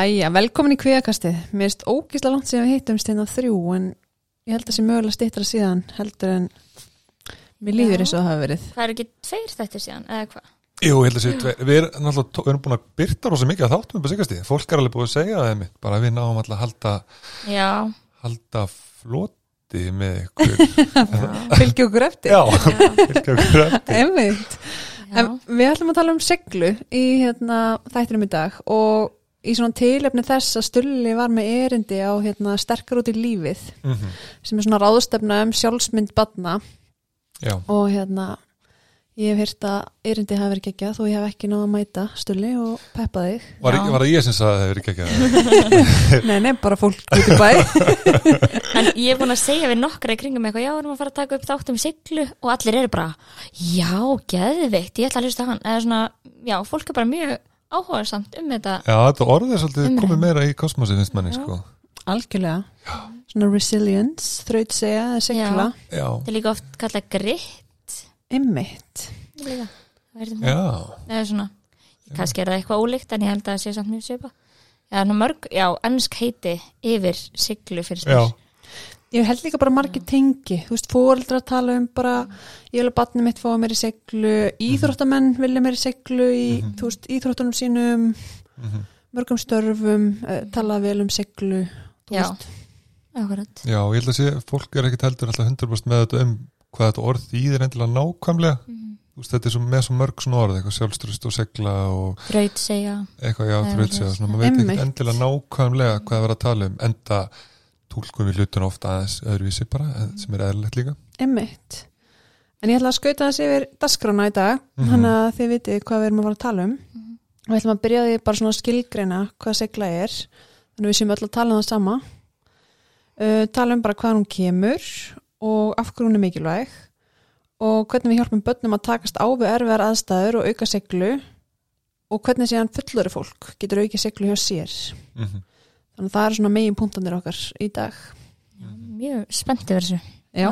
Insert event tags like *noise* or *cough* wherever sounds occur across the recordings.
Jæja, velkomin í kvíakastið. Mér erst ógísla langt sem við hittumst hérna þrjú en ég held að sé mögulega stýttra síðan heldur en mér líður eins og það hafa verið. Það er ekki tveir þetta síðan, eða hvað? Jú, ég held að sé, tve- við erum við erum búin að byrta rosa mikið að þáttum upp á sigastið, fólk er alveg búin að segja það einmitt, bara við náum alltaf að halda, halda floti með ykkur *laughs* Fylgju okkur eftir. Já, *laughs* fylgja ykkur eftir Einmitt. já. En við ætlum að tala um seglu í hérna, þættinum í dag og í svona tilefni þess að Stulli var með erindi á hérna, sterkar út í lífið Mhm, sem er svona ráðstefna um sjálfsmynd badna Já, og hérna ég hef hýrt að erindi hafi verið geggjað þó ég hef ekki náða að mæta Stulli og peppa þig. var, var það ég sem sagði að það hefur ekki ekki að Nei, nei, bara fólk út í bæ. *laughs* En ég er búin að segja við nokkra í kringum eitthvað, já, erum að fara að taka upp þátt um siglu og allir eru bara, já, geðveikt, ég ætla að hlusta á hann. Eða svona, já, fólk er bara mjög áhugaðsamt um þetta. Já, þetta orðið er svolítið Umræða. komið meira í kosmosi finnst manni, Já. sko Algjörlega. Svona resilience, þraut segja, eða segla. Já, Þetta er líka oft kallað gritt. Ymmit. líka. Það er já, svona, kannski er það eitthvað ólíkt en ég held að það sé samt mjög svipa já, mörg, já, ennsk heiti yfir siglu fyrir já, mér Ég held líka bara margir tengi. Þú veist, fóreldrar tala um bara, ég vil að batni mitt fá mér í seglu, íþróttamenn vilja mér í seglu í, Mhm. þú veist, íþróttunum sínum, mhm. mörgum störfum, uh, tala vel um seglu. þú Já. veist. Akkurat. já, ég held að sé fólk er ekkit heldur alltaf 100% með þetta um hvað þetta orð þýðir endilega nákvæmlega Mhm. Þú veist, þetta er svo, með svo mörg svona orð, eitthvað sjálfstrust og segla og Braut segja eitthvað já, Nei, þraut segja, svoleiðis. svona, maður veit Einmitt. ekki endilega nákvæmlega hvað það um, tólkum við hlutun ofta aðeins öðruvísi bara, en- sem er eðlilegt líka. Ymmit. En ég ætla að skauta þessi yfir dasgrána í dag, Mhm. þannig að þið vitið hvað við erum að fara að tala um. Mhm. Og við ætlum að byrja því bara svona að skilgreina hvað segla er. Þannig að við séum öll að tala um það sama. Uh, tala um bara hvað hún kemur og af hverju hún er mikilvæg og hvernig við hjálpum börnum að takast á við erfiðar aðstæður og auka seglu og hvernig síðan fullori fólk getur aukið seglu hjá sér. Mm -hmm. Þannig að það eru svona megin punktanir okkar í dag. mjög spennti verið þessu. Já,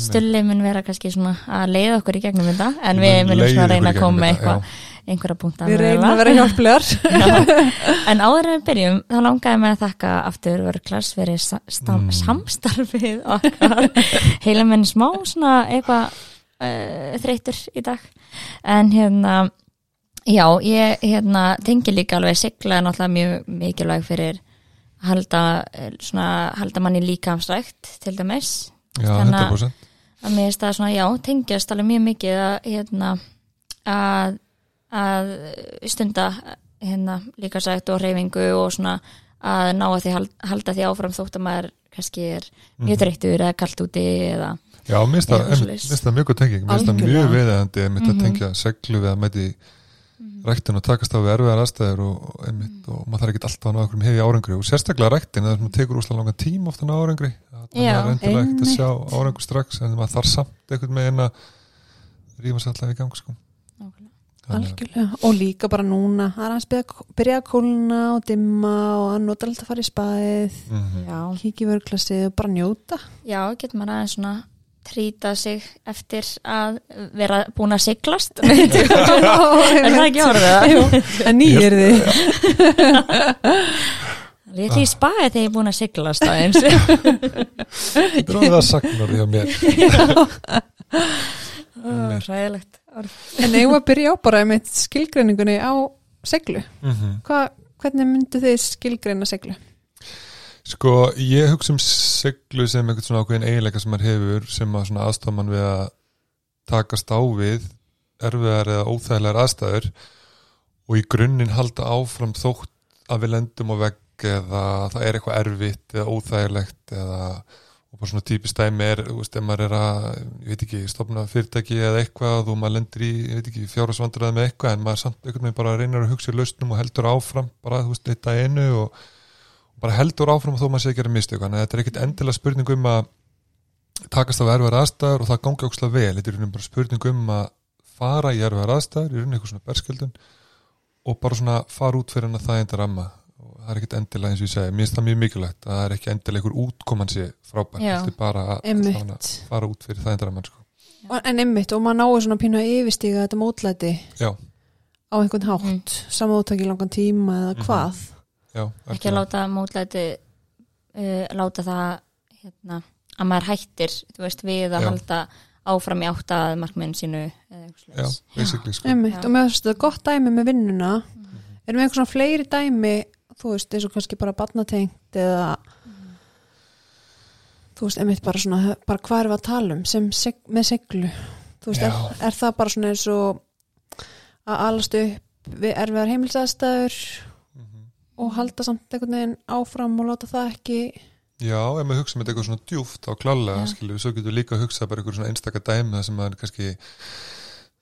Stulli mun vera kannski svona að leiða okkur í gegnum þetta en við munum svona að reyna að koma eitthvað einhverja punkta við reynum að vera hjálplegar. *laughs* en áður en við byrjum þá langaði mig að þakka aftur vörklas fyrir sa Mm. samstarfið okkar. *laughs* Heila menn smá svona eitthvað uh, þreytur í dag. En hérna já, ég hérna tengi líka alveg sigla er náttúrulega mjög mikilvæg fyrir halda, eh, svona, halda manni líkamsrækt til dæmis Já, Þannig að- 100%. að mér finnst það svona, já, tengjast alveg mjög mikið að, hérna, að, að stunda hérna, líka sagt og reyfingu og svona að ná að því hal- halda því áfram þótt að maður kannski er mjög Mhm. þreyttur eða kalt úti eða, Já, mér finnst það- mjög góð tenging, mér finnst það mjög einmitt að Mhm. tengja seglu við að mæti ræktin og takast á við erfiðar aðstæður og, og, einmitt, og maður þarf ekki alltaf að ná okkur um hefi árangri og sérstaklega ræktin, það sem tekur úrslega langa tíma ofta að ná árangri, það Já, er endilega ekkert að sjá árangur strax en maður þarf samt einhvern megin að rífa sér alltaf í gang sko. Þannig að- Algjörlega. Og líka bara núna, það er hans byrja, byrja að kólna og dimma og hann notar alltaf að fara í spaðið, Mhm. já, kíkja í vörglasið og bara njóta. já, getur maður aðeins svona trýta sig eftir að vera búin að siglast *laughs* er það ekki orðið en nýjir þið. *laughs* Ég ætla í spaði þegar ég er búin að siglast aðeins *laughs* Þetta er alveg að sagna því á mér Ræðilegt En eigum við að byrja á bara með skilgreiningunni á seglu. Mhm. Hva, hvernig myndu þið skilgreina seglu? Sko, ég hugsa um seglu sem einhvern svona ákveðin eiginleika sem maður hefur sem að svona aðstofmann við að takast á við erfiðar eða óþægilegar aðstæður og í grunninn halda áfram þótt að við lendum á vegg eða það er eitthvað erfitt eða óþægilegt eða og bara svona típist dæmi er, þú veist, ef maður er að ég veit ekki, stopna fyrirtæki eða eitthvað og maður lendir í, ég veit ekki, fjárasvandræði með eitthvað en maður samt einhvern veginn bara reynir að hugsa í lausnum og heldur áfram, bara, þú veist, eitt að einu og bara heldur áfram þó maður sé að gera mistök þannig að þetta er ekkit endilega spurning um að takast á erfæðar aðstæður og það gangi ókslega vel, þetta er í rauninni bara spurning um að fara í erfæðar aðstæður í rauninni eitthvað svona berskjöldun og bara svona fara út fyrir hann að það enda ramma og það er ekkit endilega eins og ég segi mér finnst það mjög mikilvægt, að það er ekki endilega einhver útkoman sé frábært, þetta er bara að fara út fyrir það enda ramman sko. Og- En einmitt, og maður náu svona pínu að yfirstíga þetta mótlæti Já, á einhvern hátt, mm. samúðtaki langan tíma eða Mhm. hvað. Já, ekki að láta mótlæti uh, láta það hérna, að maður hættir þú veist, við að Já. halda áfram í átta að markmiðin sínu eða eitthvað já, basically sko. Og mér finnst þetta gott dæmi með vinnuna Mhm. erum við einhver svona fleiri dæmi þú veist, eins og kannski bara barnatengt eða þú veist, einmitt bara svona bara hvað erum við að tala um sem seg, með seglu þú veist, er, er það bara svona eins og að alast upp við erfiðar heimilsæðstæður. Og halda samt einhvern veginn áfram og láta það ekki Já, ef maður hugsa með eitthvað svona djúft á klálega, Já. skilju, svo getur við líka að hugsa bara eitthvað svona einstaka dæmi það sem maður kannski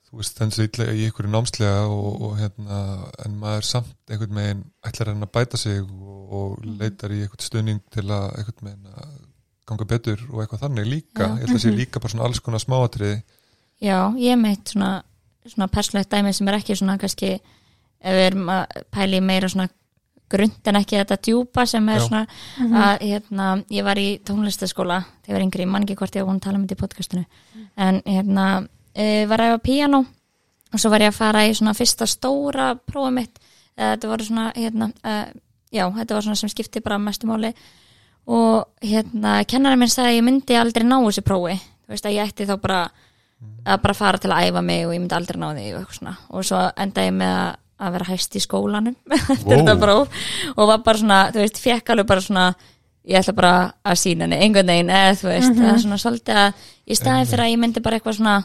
þú veist, þenn svo illa í einhverju námslega og, og hérna, en maður samt einhvern veginn ætlar hann að bæta sig og, og Mhm. leitar í einhvern stuðning til að einhvern veginn að ganga betur og eitthvað þannig líka, Já. ég ætla að sé Mhm. líka bara svona alls konar smáatriði Já, ég meitt svona, svona perslegt dæmi sem er ekki svona kannski ef við erum að pæli meira svona grund en ekki þetta djúpa sem er Já. svona að hérna, ég var í tónlistaskóla þegar ég var yngri, ég man ekki hvort ég var búin að tala um þetta í podcastinu. En hérna e, var að æfa píanó og svo var ég að fara í svona fyrsta stóra prófum mitt. Eh, þetta voru svona hérna, e, já, þetta var svona sem skipti bara mestu máli. Og hérna kennarinn minn sagði að ég myndi aldrei ná þessu prófi. Þú veist að ég ætti þá bara að bara fara til að æfa mig og ég myndi aldrei ná því og og svo endaði ég með að, að vera hæst í skólanum *laughs* Wow. og var bara svona, þú veist, fekk alveg bara svona ég ætla bara að sína henni einhvern veginn eða þú veist, það er svona svolítið að í staðin fyrir að ég myndi bara eitthvað svona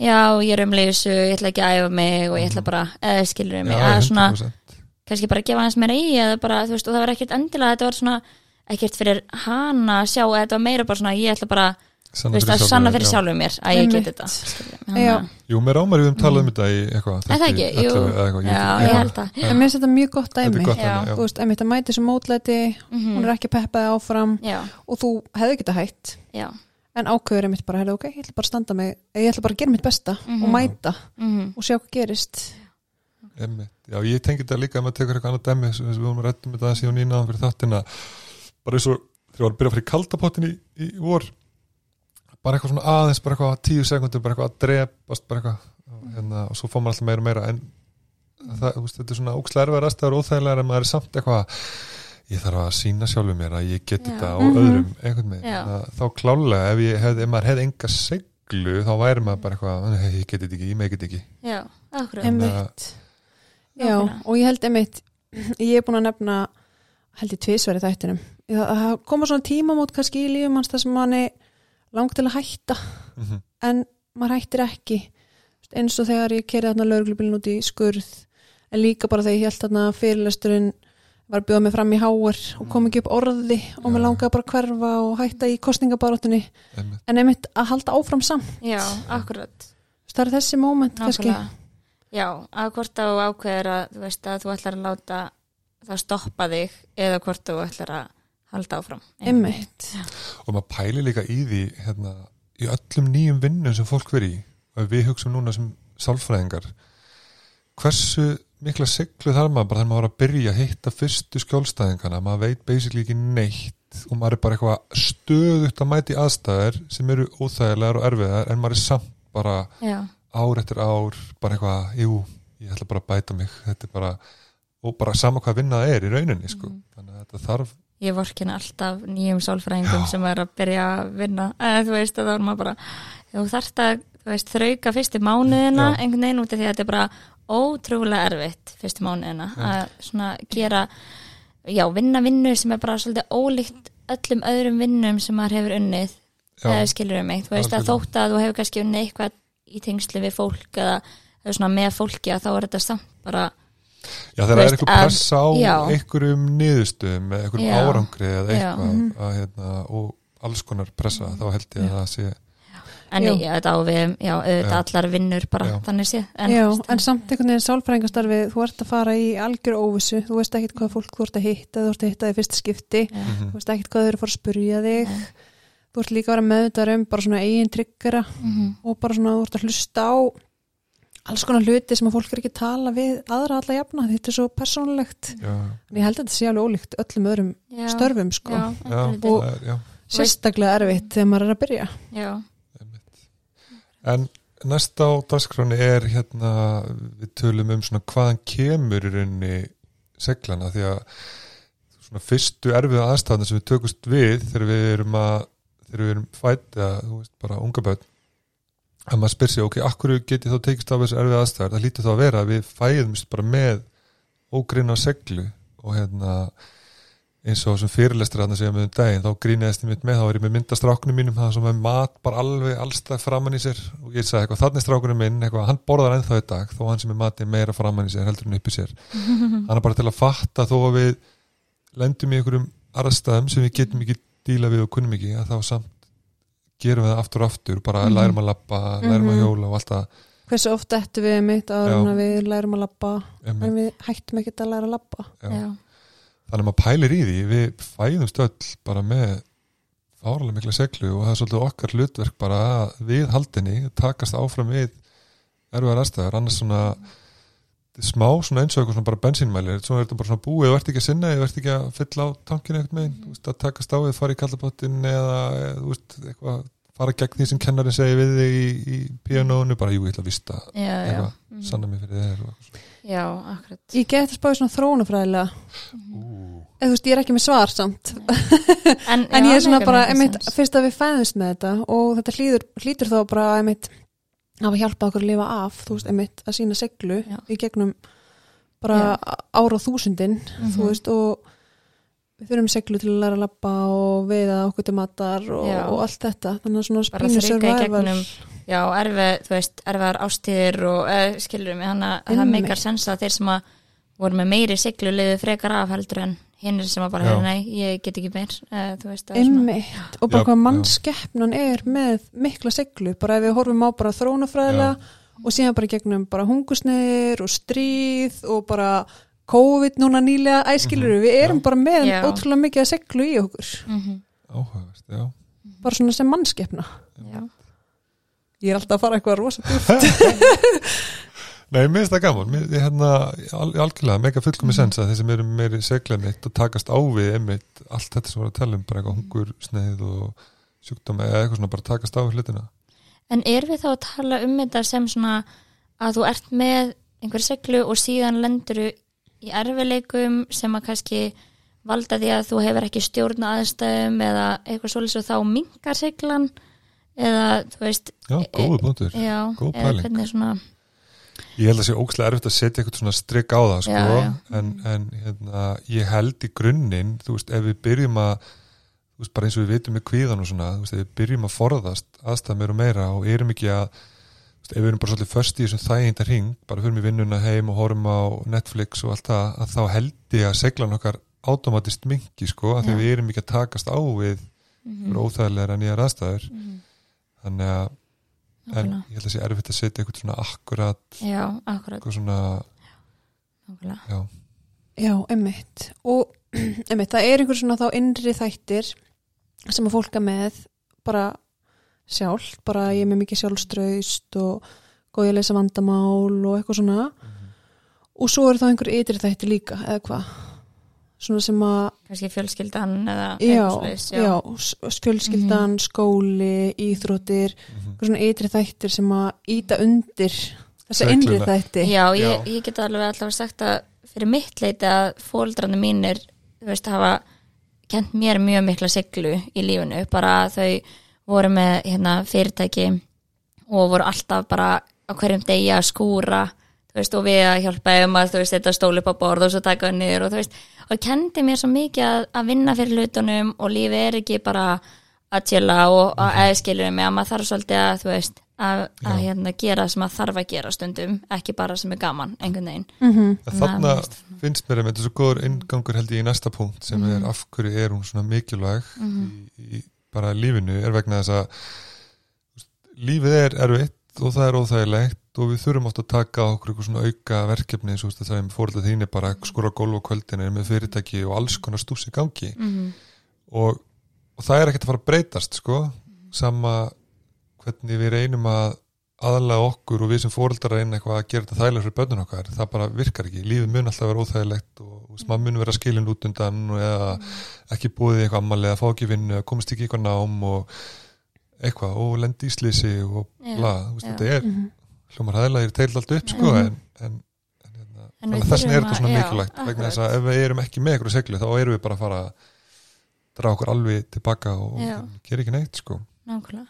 já, ég er um leysu, ég ætla ekki að æfa mig og ég ætla bara, eða skilur mig Já, að svona, 100%. kannski bara gefa hans meira í eða bara, þú veist, og það var ekkert endilega þetta var svona, ekkert fyrir hana að sjá, eða þetta var meira bara svona, ég ætla bara Sanna veist, að sjálfum sanna fyrir já. sjálfum mér að ég get þetta mig. Að- Jú, mér ámar við um talað um þetta í eitthvað Er það ekki? 30, Jú. 11 eða eitthvað, Já, veit ég held en mér finnst þetta mjög gott Þetta dæmi er gott Já. dæmi, já. þú veist, einmitt að mæti sem mótlæti Mhm. hún er ekki peppaði áfram Já, og þú hefði getað hætt já en ákveður einmitt bara, heyrðu, ok, ég ætla bara að standa mig ég ætla bara að gera mitt besta Mhm. og mæta mhm, og sjá hvað gerist Einmitt. Já, ég tengi þetta líka að maður tekur eitthvað annað dæmi sem við vorum að rættum þetta síðan nýnaðan fyrir þáttina bara eins og þegar bara eitthvað svona aðeins, bara eitthvað tíu sekundur, bara eitthvað að drepast bara eitthvað, og, hérna, og svo fór maður alltaf meira og meira en það, þú veist, þetta er svona ókslega erfið aðstæður og óþægilegar en maður er samt eitthvað ég þarf að sína sjálfur mér að ég get Já. þetta og Mhm. öðrum einhvern veginn, þá klálega ef, ég hef, ef maður hefði enga seglu þá væri maður bara eitthvað, "Nei, ég get þetta ekki, ég með get ekki. Já, akkurat. Já, og ég held einmitt *clears throat* ég er búin að nefna held ég tvisverið þættinum. Það, það koma svona tímamót kannski í lífum hans þar sem manni langt til að hætta mm en maður hættir ekki. Eins og þegar ég kerið þarna lögreglubílinn út í skurð en líka bara þegar ég held þarna fyrirlesturinn var að bjóða mig fram í háar og kom ekki upp orði og mér Já. langaði bara að hverfa og hætta í kostningabaróttunni einmitt. En einmitt að halda áfram samt. Já, akkurat. Það er þessi moment kannski. Já, að hvort þú ákveður að þú veist að þú ætlar að láta það stoppa þig eða hvort þú ætlar að halda áfram. Einmitt. Og maður pæli líka í því hérna, í öllum nýjum vinnum sem fólk veri í og við hugsaum núna sem sálfræðingar hversu mikla siglu þarf maður bara þegar maður var að byrja að hitta fyrstu skjólstæðingana? Maður veit basically ekki neitt og maður er bara eitthvað stöðugt að mæti aðstæður sem eru óþægilegar og erfiðar en maður er samt bara Já, ár eftir ár bara eitthvað, jú, ég ætla bara að bæta mig. Þetta er bara, og bara sama hvað vinna það er í rauninni sko. Mhm. þannig að þetta þarf ég vorkina alltaf nýjum sálfræðingum sem er að byrja að vinna. Eða þú veist að þá er maður bara þú þarft að þú veist, þrauka fyrstu mánuðina Já. einhvern veginn út af því að þetta er bara ótrúlega erfitt fyrstu mánuðina Já. að svona gera já, vinna vinnu sem er bara svolítið ólíkt öllum öðrum vinnum sem maður hefur unnið eða skilur um mig, þú veist að þótt að þú hefur kannski unnið eitthvað í tengslu við fólk eða, eða svona með fólki að þá er þetta samt bara Já, þegar er eitthvað að- pressa á já. einhverjum niðurstöðum eða einhverjum Já. árangri eða Já. eitthvað að, hérna, og alls konar pressa þá held ég að það sé en Já. þetta á við, já, auðvitað allar vinnur bara Já. þannig séð Já, en samt einhvern veginn sálfræðingastarfi þú ert að fara í algjör óvissu þú veist ekkit hvað fólk þú ert að hitta þú ert að hitta í fyrsta skipti. Mhm. þú veist ekkit hvað þau eru að fara að spurja þig þú ert líka að vera meðvitaður um bara svona eigin tryggara Mhm. og bara svona þú ert að hlusta á alls konar hluti sem að fólk er ekki að tala við aðra alla jafna, þetta er svo persónulegt. Já, en ég held að þetta sé alveg ólíkt öllum öðrum Já. störfum sko, já, Og- er, já, sérstaklega erfitt þegar maður er að byrja. Já. En næst á dagskráni er hérna við tölum um svona hvaðan kemur í rauninni seglana því að svona fyrstu erfiða aðstæðan sem við tökumst við þegar við erum að þegar við erum fætt eða þú veist bara unga börn að maður spyr sig, ok, akkur geti þá tekist af þessu erfiða aðstæðar, það lítið þá að vera að við fæðumst bara með ógrinna seglu og hérna eins og sem fyrirlestur að það segja með um daginn, þá gríniðist ég mitt með, þá er ég með myndastrákunum mínum, það sem er mat bara alveg allstað framann í sér og ég sagði eitthvað, þannig strákunum minn, eitthvað, hann borðar ennþá í dag, þó hann sem er matið meira framann í sér heldur en upp í sér, *laughs* hann er bara til að fatta þó að við lendum í einhverjum aðstæðum sem við getum ekki díla við og kunnum ekki, að þá samt gerum við það aftur og aftur, bara Mhm. lærum að lappa, lærum að Mhm. hjóla og allt það hversu oft ættu við mitt að við lærum að labba Einmitt. en við hættum ekkert að læra að labba Já. já, þannig að maður pælir í því við fæðumst öll bara með fárlega mikla seglu og það er svolítið okkar hlutverk bara að við haldinni takast áfram við erfiðar aðstæður annars svona er smá svona eins og eitthvað svona bara bensínmælir. Svo er þetta bara svona búið, þú ert ekki að sinna þú ert ekki að fylla á tankinu eitthvað megin veist, að takast á við, fara í kallabottin eða veist, eitthvað fara gegn því sem kennarinn segir við þig í, í pianónu, bara jú, ég ætla að vista Mhm. sanna mig fyrir þér og, já, akkurat. Ég get að spáði svona þróunafræðilega ú, eða þú veist, ég er ekki með svar samt. *laughs* En, en ég er svona bara, einmitt, fyrst að við fæðumst með þetta og þetta hlýtur, hlýtur þá bara einmitt, að hjálpa okkur að lifa af þú veist, einmitt, að sína seglu Já. í gegnum bara ára þúsundin, Mhm. þú veist og við þurfum seglu til að læra að labba og veiða okkur til matar og, og allt þetta, þannig að svona Bara pínu þrauka í survival. gegnum, já, erfið, þú veist, erfiðar ástíðir og uh, skilur mig, hann að það meikar sens að þeir sem að voru með meiri siglu liðu frekar af heldur en hinnir sem að bara, hefur nei, ég get ekki meir. Uh, þú veist, það er Einmitt, og bara Já, hvað já. mannskeppnan er með mikla seglu, bara ef við horfum á bara þrónafræðilega og síðan bara gegnum bara hungusneir og stríð og bara COVID núna nýlega æskilur Mhm, við erum já. bara með Já. ótrúlega mikið að seglu í okkur. Mhm, áhugavert, já. Bara svona sem mannskeppna já, ég er alltaf að fara eitthvað rosa djúpt *laughs* *laughs* Nei, mér finnst það gaman, mér, hérna al, algjörlega, mega fullkomi sens að þeir sem eru meiri seglannitt og takast á við einmitt allt þetta sem voru að tala um, bara eitthvað hungur, sneið og sjúkdóma eða eitthvað svona bara takast á við hlutina. En er við þá að tala um þetta sem svona að þú ert með einhver seglu og síðan lendur í erfileikum sem að kannski valda því að þú hefur ekki stjórn aðstæðum eða eitthvað svolítið þá minkar seglan eða þú veist Já, góðu punktur. já, góð pæling. Ég held að sé ókslega erfitt að setja eitthvað svona strikk á það, sko, Já, já. En, en hérna, ég held í grunninn, þú veist, ef við byrjum að, þú veist, bara eins og við vitum með kvíðan og svona, þú veist, ef við byrjum að forðast aðstæða meira og meira og erum ekki að, þú veist, ef við erum bara svolítið först í þessum þæginda hring, bara fyrir mig vinnuna heim og horfum á Netflix og allt það, að þá held ég að seglan okkar automatist mingi, sko, að því Já. við erum ekki að takast á við mm mm. óþægilegar nýjar aðstæður, -hmm. þannig að, en ég held að sé erfitt að setja eitthvað svona akkurat, Já, akkurat. eitthvað svona, nákvæmlega. já, já, einmitt. Og *clears throat* einmitt, það er einhver svona þá innri þættir sem að fólka með bara sjálf, bara ég er með mikið sjálfströust og góð ég að lesa vandamál og eitthvað svona. Og svo eru þá einhver ytri þætti líka eða hvað svona sem að, kannski fjölskyldan eða já, svoleiðis, já, s- fjölskyldan, skóli íþróttir, mhm. eitthvað svona ytri þættir sem að íta undir þessa Segluna. innri þætti Já, ég, Já. ég get alveg alltaf sagt að fyrir mitt leiti að fóldrarnir mínir þú veist, hafa kent mér mjög mikla siglu í lífinu bara að þau voru með hérna, fyrirtæki og voru alltaf bara á hverjum degi að skúra veist, og við að hjálpa um að veist, þetta stóli upp á borð og svo taka það niður og þú veist, og kendi mér svo mikið að, að vinna fyrir hlutunum og lífið er ekki bara að tjöla og að eða skilur mig að maður þarf svolítið að þú veist, að, að hérna, gera það sem að þarf að gera stundum ekki bara sem er gaman, einhvern veginn mm -hmm. Nei, veist. finnst mér að þetta er svo góður ingangur held ég í næsta punkt sem Mhm. er af hverju er hún svona mikilvæg Mhm. í, í bara lífinu er vegna þess að lífið er erfitt og það er óþægilegt og við þurfum átt að taka okkur eitthvað svona auka verkefni eins og það með fórölda þín er bara að skora gólf á kvöldinu með fyrirtæki og alls konar stús í gangi. Mm og, og það er ekkert að fara að breytast sko, sama hvernig við reynum að aðalega okkur og við sem fóreldrar reyna eitthvað að gera þetta þægilega fyrir börnun okkar, það bara virkar ekki. Lífið mun alltaf vera óþægilegt og maður mun vera skilin út undan eða ekki búið eitthvað ammalið að fá ekki vinnu eða komast ekki eitthvað nám og eitthvað og lendi í slisi og bla, þú veist, já. þetta er Mhm. Hljómar hæðilega, ég teil allt upp sko, Mhm. en, en, en hérna, En þannig við að þess vegna er þetta svona mikilvægt vegna þess að ef við erum ekki með ykkur seglu þá erum við bara að fara að draga okkur alveg tilbaka og gera ekki neitt sko Nákvæmlega.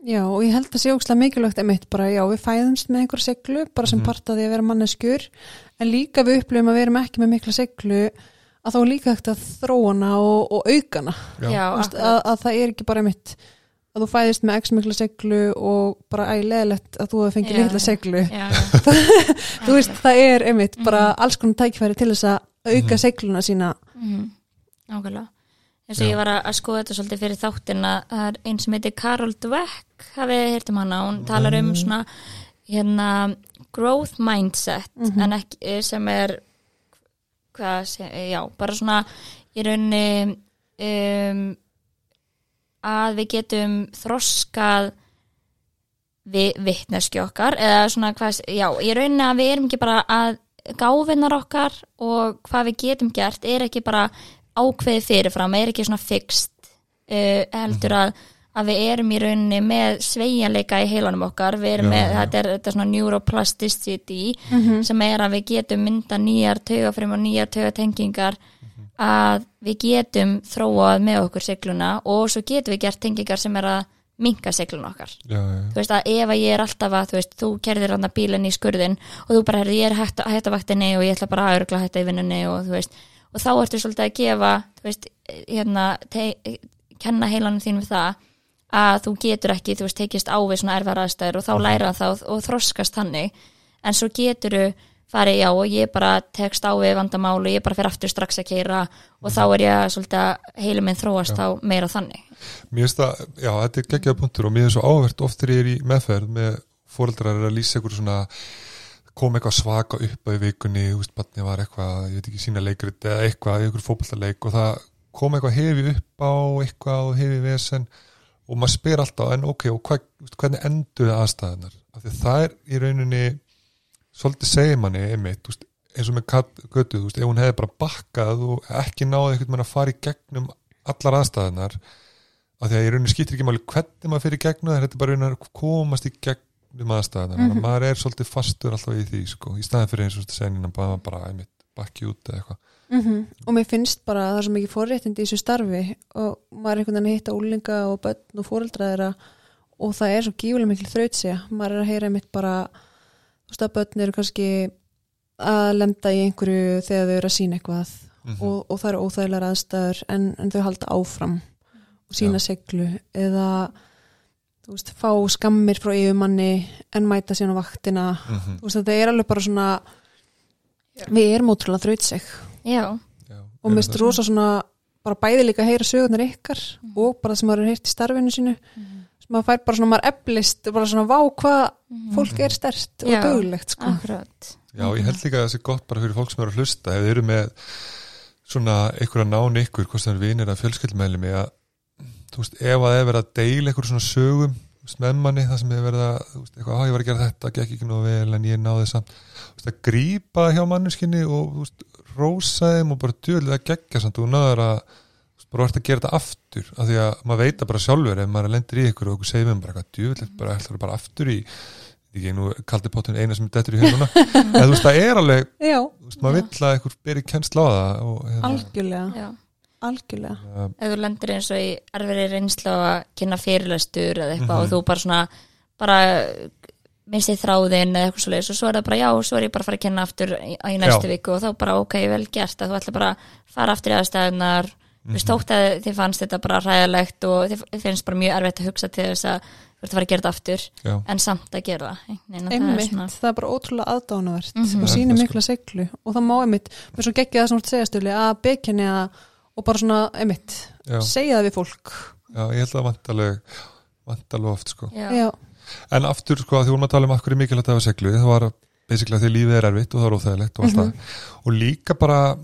Já, og ég held að sé ókslega mikilvægt einmitt bara, já, við fæðumst með einhver seglu bara sem part af því að vera manneskjur en líka við upplifum að við erum ekki með mikla seglu að þá er líka hægt að þróana og, og aukana Já. Já, Þú veist, akkurat. að, að það er ekki bara einmitt að þú fæðist með x mikla seglu og bara ægilegilegt að þú hefði fengið já. seglu Já, já. *laughs* þú veist, það er einmitt Mhm. bara alls konar tækifæri til þess að auka Mhm. segluna sína Mhm. Nákvæmlega. eins og ég var að skoða þetta svolítið fyrir þáttin að það er einn sem heitir Carol Dweck hafið heyrt um hana, hún talar um svona hérna growth mindset Mhm. en ekki eh, sem er hvað sé, já, bara svona í rauninni um, að við getum þroskað við vittneski okkar eða svona hvað, já, í rauninni að við erum ekki bara að gáfinnar okkar og hvað við getum gert er ekki bara ákveðið fyrirfram, er ekki svona fixt uh, heldur að, að við erum í rauninni með sveigjanleika í heilanum okkar, við erum Já, með já. þetta er, þetta svona neuroplasticity Mhm. sem er að við getum mynda nýjar taugafrim og nýjar taugatengingar að við getum þróað með okkur segluna og svo getum við gert tengingar sem er að minka segluna okkar. Já, já, þú veist að ef að ég er alltaf að þú veist, þú kerðir hann að bílinn í skurðin og þú bara, ég er hætt, að vaktinni og ég ætla bara að örgla hætta í vinnunni og þú veist, og þá ertu svolítið að gefa þú veist, hérna te, kenna heilanum þín við það að þú getur ekki, þú veist, tekist á við svona erfara aðstæður og þá læra það og, þroskast hannig, en svo getur farið já og ég bara tekst á við vandamál og ég bara fer aftur strax að keira og þá er ég svolítið að heilum minn þróast þá meira þannig Mér finnst það, já, þetta er geggjaða punktur og mér er svo áhvert oft þegar ég er í meðferð með fóreldrar er að lýsa ykkur svona kom eitthvað svaka upp á vikunni, þú veist, barni var eitthvað, ég veit ekki sína leikrit eða eitthvað, ykkur fótballtaleik og það kom eitthvað hefi upp á eitthvað og hefi vesen og maður spyr alltaf, en ok, og veist, hvernig enduðu aðstæðunar? Af því það er í rauninni svolítið segir manni einmitt, veist, eins og með götu, ef hún hefði bara bakkað og ekki náði einhvern veginn að fara í gegnum allar aðstæðunar af því að í rauninni skiptir ekki máli hvernig maður fyrir gegnum það, þetta er bara rauninni að komast í gegnum aðstæðunar, mm Mhm. maður er svolítið fastur alltaf í því, sko, í staðin fyrir eins og senina bara, bara einmitt, bakki út eða eitthvað Mhm. og mér finnst bara að það er svo mikið forréttindi í þessu starfi og maður er einhvern veginn að hitta úlinga og börn og fóreldra þeirra og það er svo gífulega mikil þrautsi maður er að heyra einmitt bara að börn eru kannski að lenda í einhverju þegar þau eru að sína eitthvað Mhm. og, og það eru óþægilegar aðstæður en, en þau halda áfram og sína Já. seglu eða þú veist, fá skammir frá yfirmanni en mæta síðan á vaktina Mhm. þú veist, þetta er alveg bara svona við erum ótrúlega þrautseg Já, Já, og mér finnst það. rosa svona bara bæði líka að heyra sögurnar ykkar og bara sem maður er heyrt í starfinu sínu sem maður fær bara svona, maður eflist bara svona vá hvað fólk er stert og dögulegt sko. Já, ég held líka að það sé gott bara fyrir fólk sem eru að hlusta ef þið eru með svona einhverja náni ykkur, hvort það er vinir að fjölskyldmeðlumi að þú veist, ef að það er verið að deila einhverjum svona sögum með manni, það sem er verið að þú veist, eitthvað, ég var að gera þetta, gekk ekki nú vel en ég náði samt, þú veist, að grípa hjá manneskinni og þú veist, rósa þeim og bara djöðlega gegja samt. Og þú náður að bara vart að gera þetta aftur af því að maður veit það bara sjálfur ef maður lendir í ykkur og okkur segir við bara eitthvað djöðlega bara ætlar bara aftur í ekki nú kaldi pottin eina sem er dettur í hérna *laughs* en þú veist það er alveg veist, maður vill að einhver beri kennsla á það og hérna, algjörlega. Algjörlega. Ef þú lendir eins og í erfiri reynslu á að kynna fyrirlestur eða eitthvað Mhm. og þú bara svona bara minnst í þráðin eða eitthvað svoleiðis og svo er það bara já, svo er ég bara að fara að kynna aftur í, í næstu Já. viku og þá bara ok, vel gert að þú ætla bara að fara aftur í aðstæðunar þú veist, þótt að þið fannst þetta bara ræðilegt og þið finnst bara mjög erfitt að hugsa til þess að þú ert að fara að gera þetta aftur já, en samt að gera það. Nei, það er einmitt, svona, það er bara ótrúlega aðdánuvert Mhm. og Það er sýnir það, mikla seglu og það má einmitt, mér svo geggja það sem þú ert að segja stöli að bekjani að og bara svona einmitt, já, segja það við fólk. Já, ég held að vantaleg vantaleg oft sko. Já, en aftur sko að því vorum að tala um af hverju er mikilvægt að hafa seglu það var basically að því lífið er erfitt og það er óþægilegt og allt Mhm. það. Og líka bara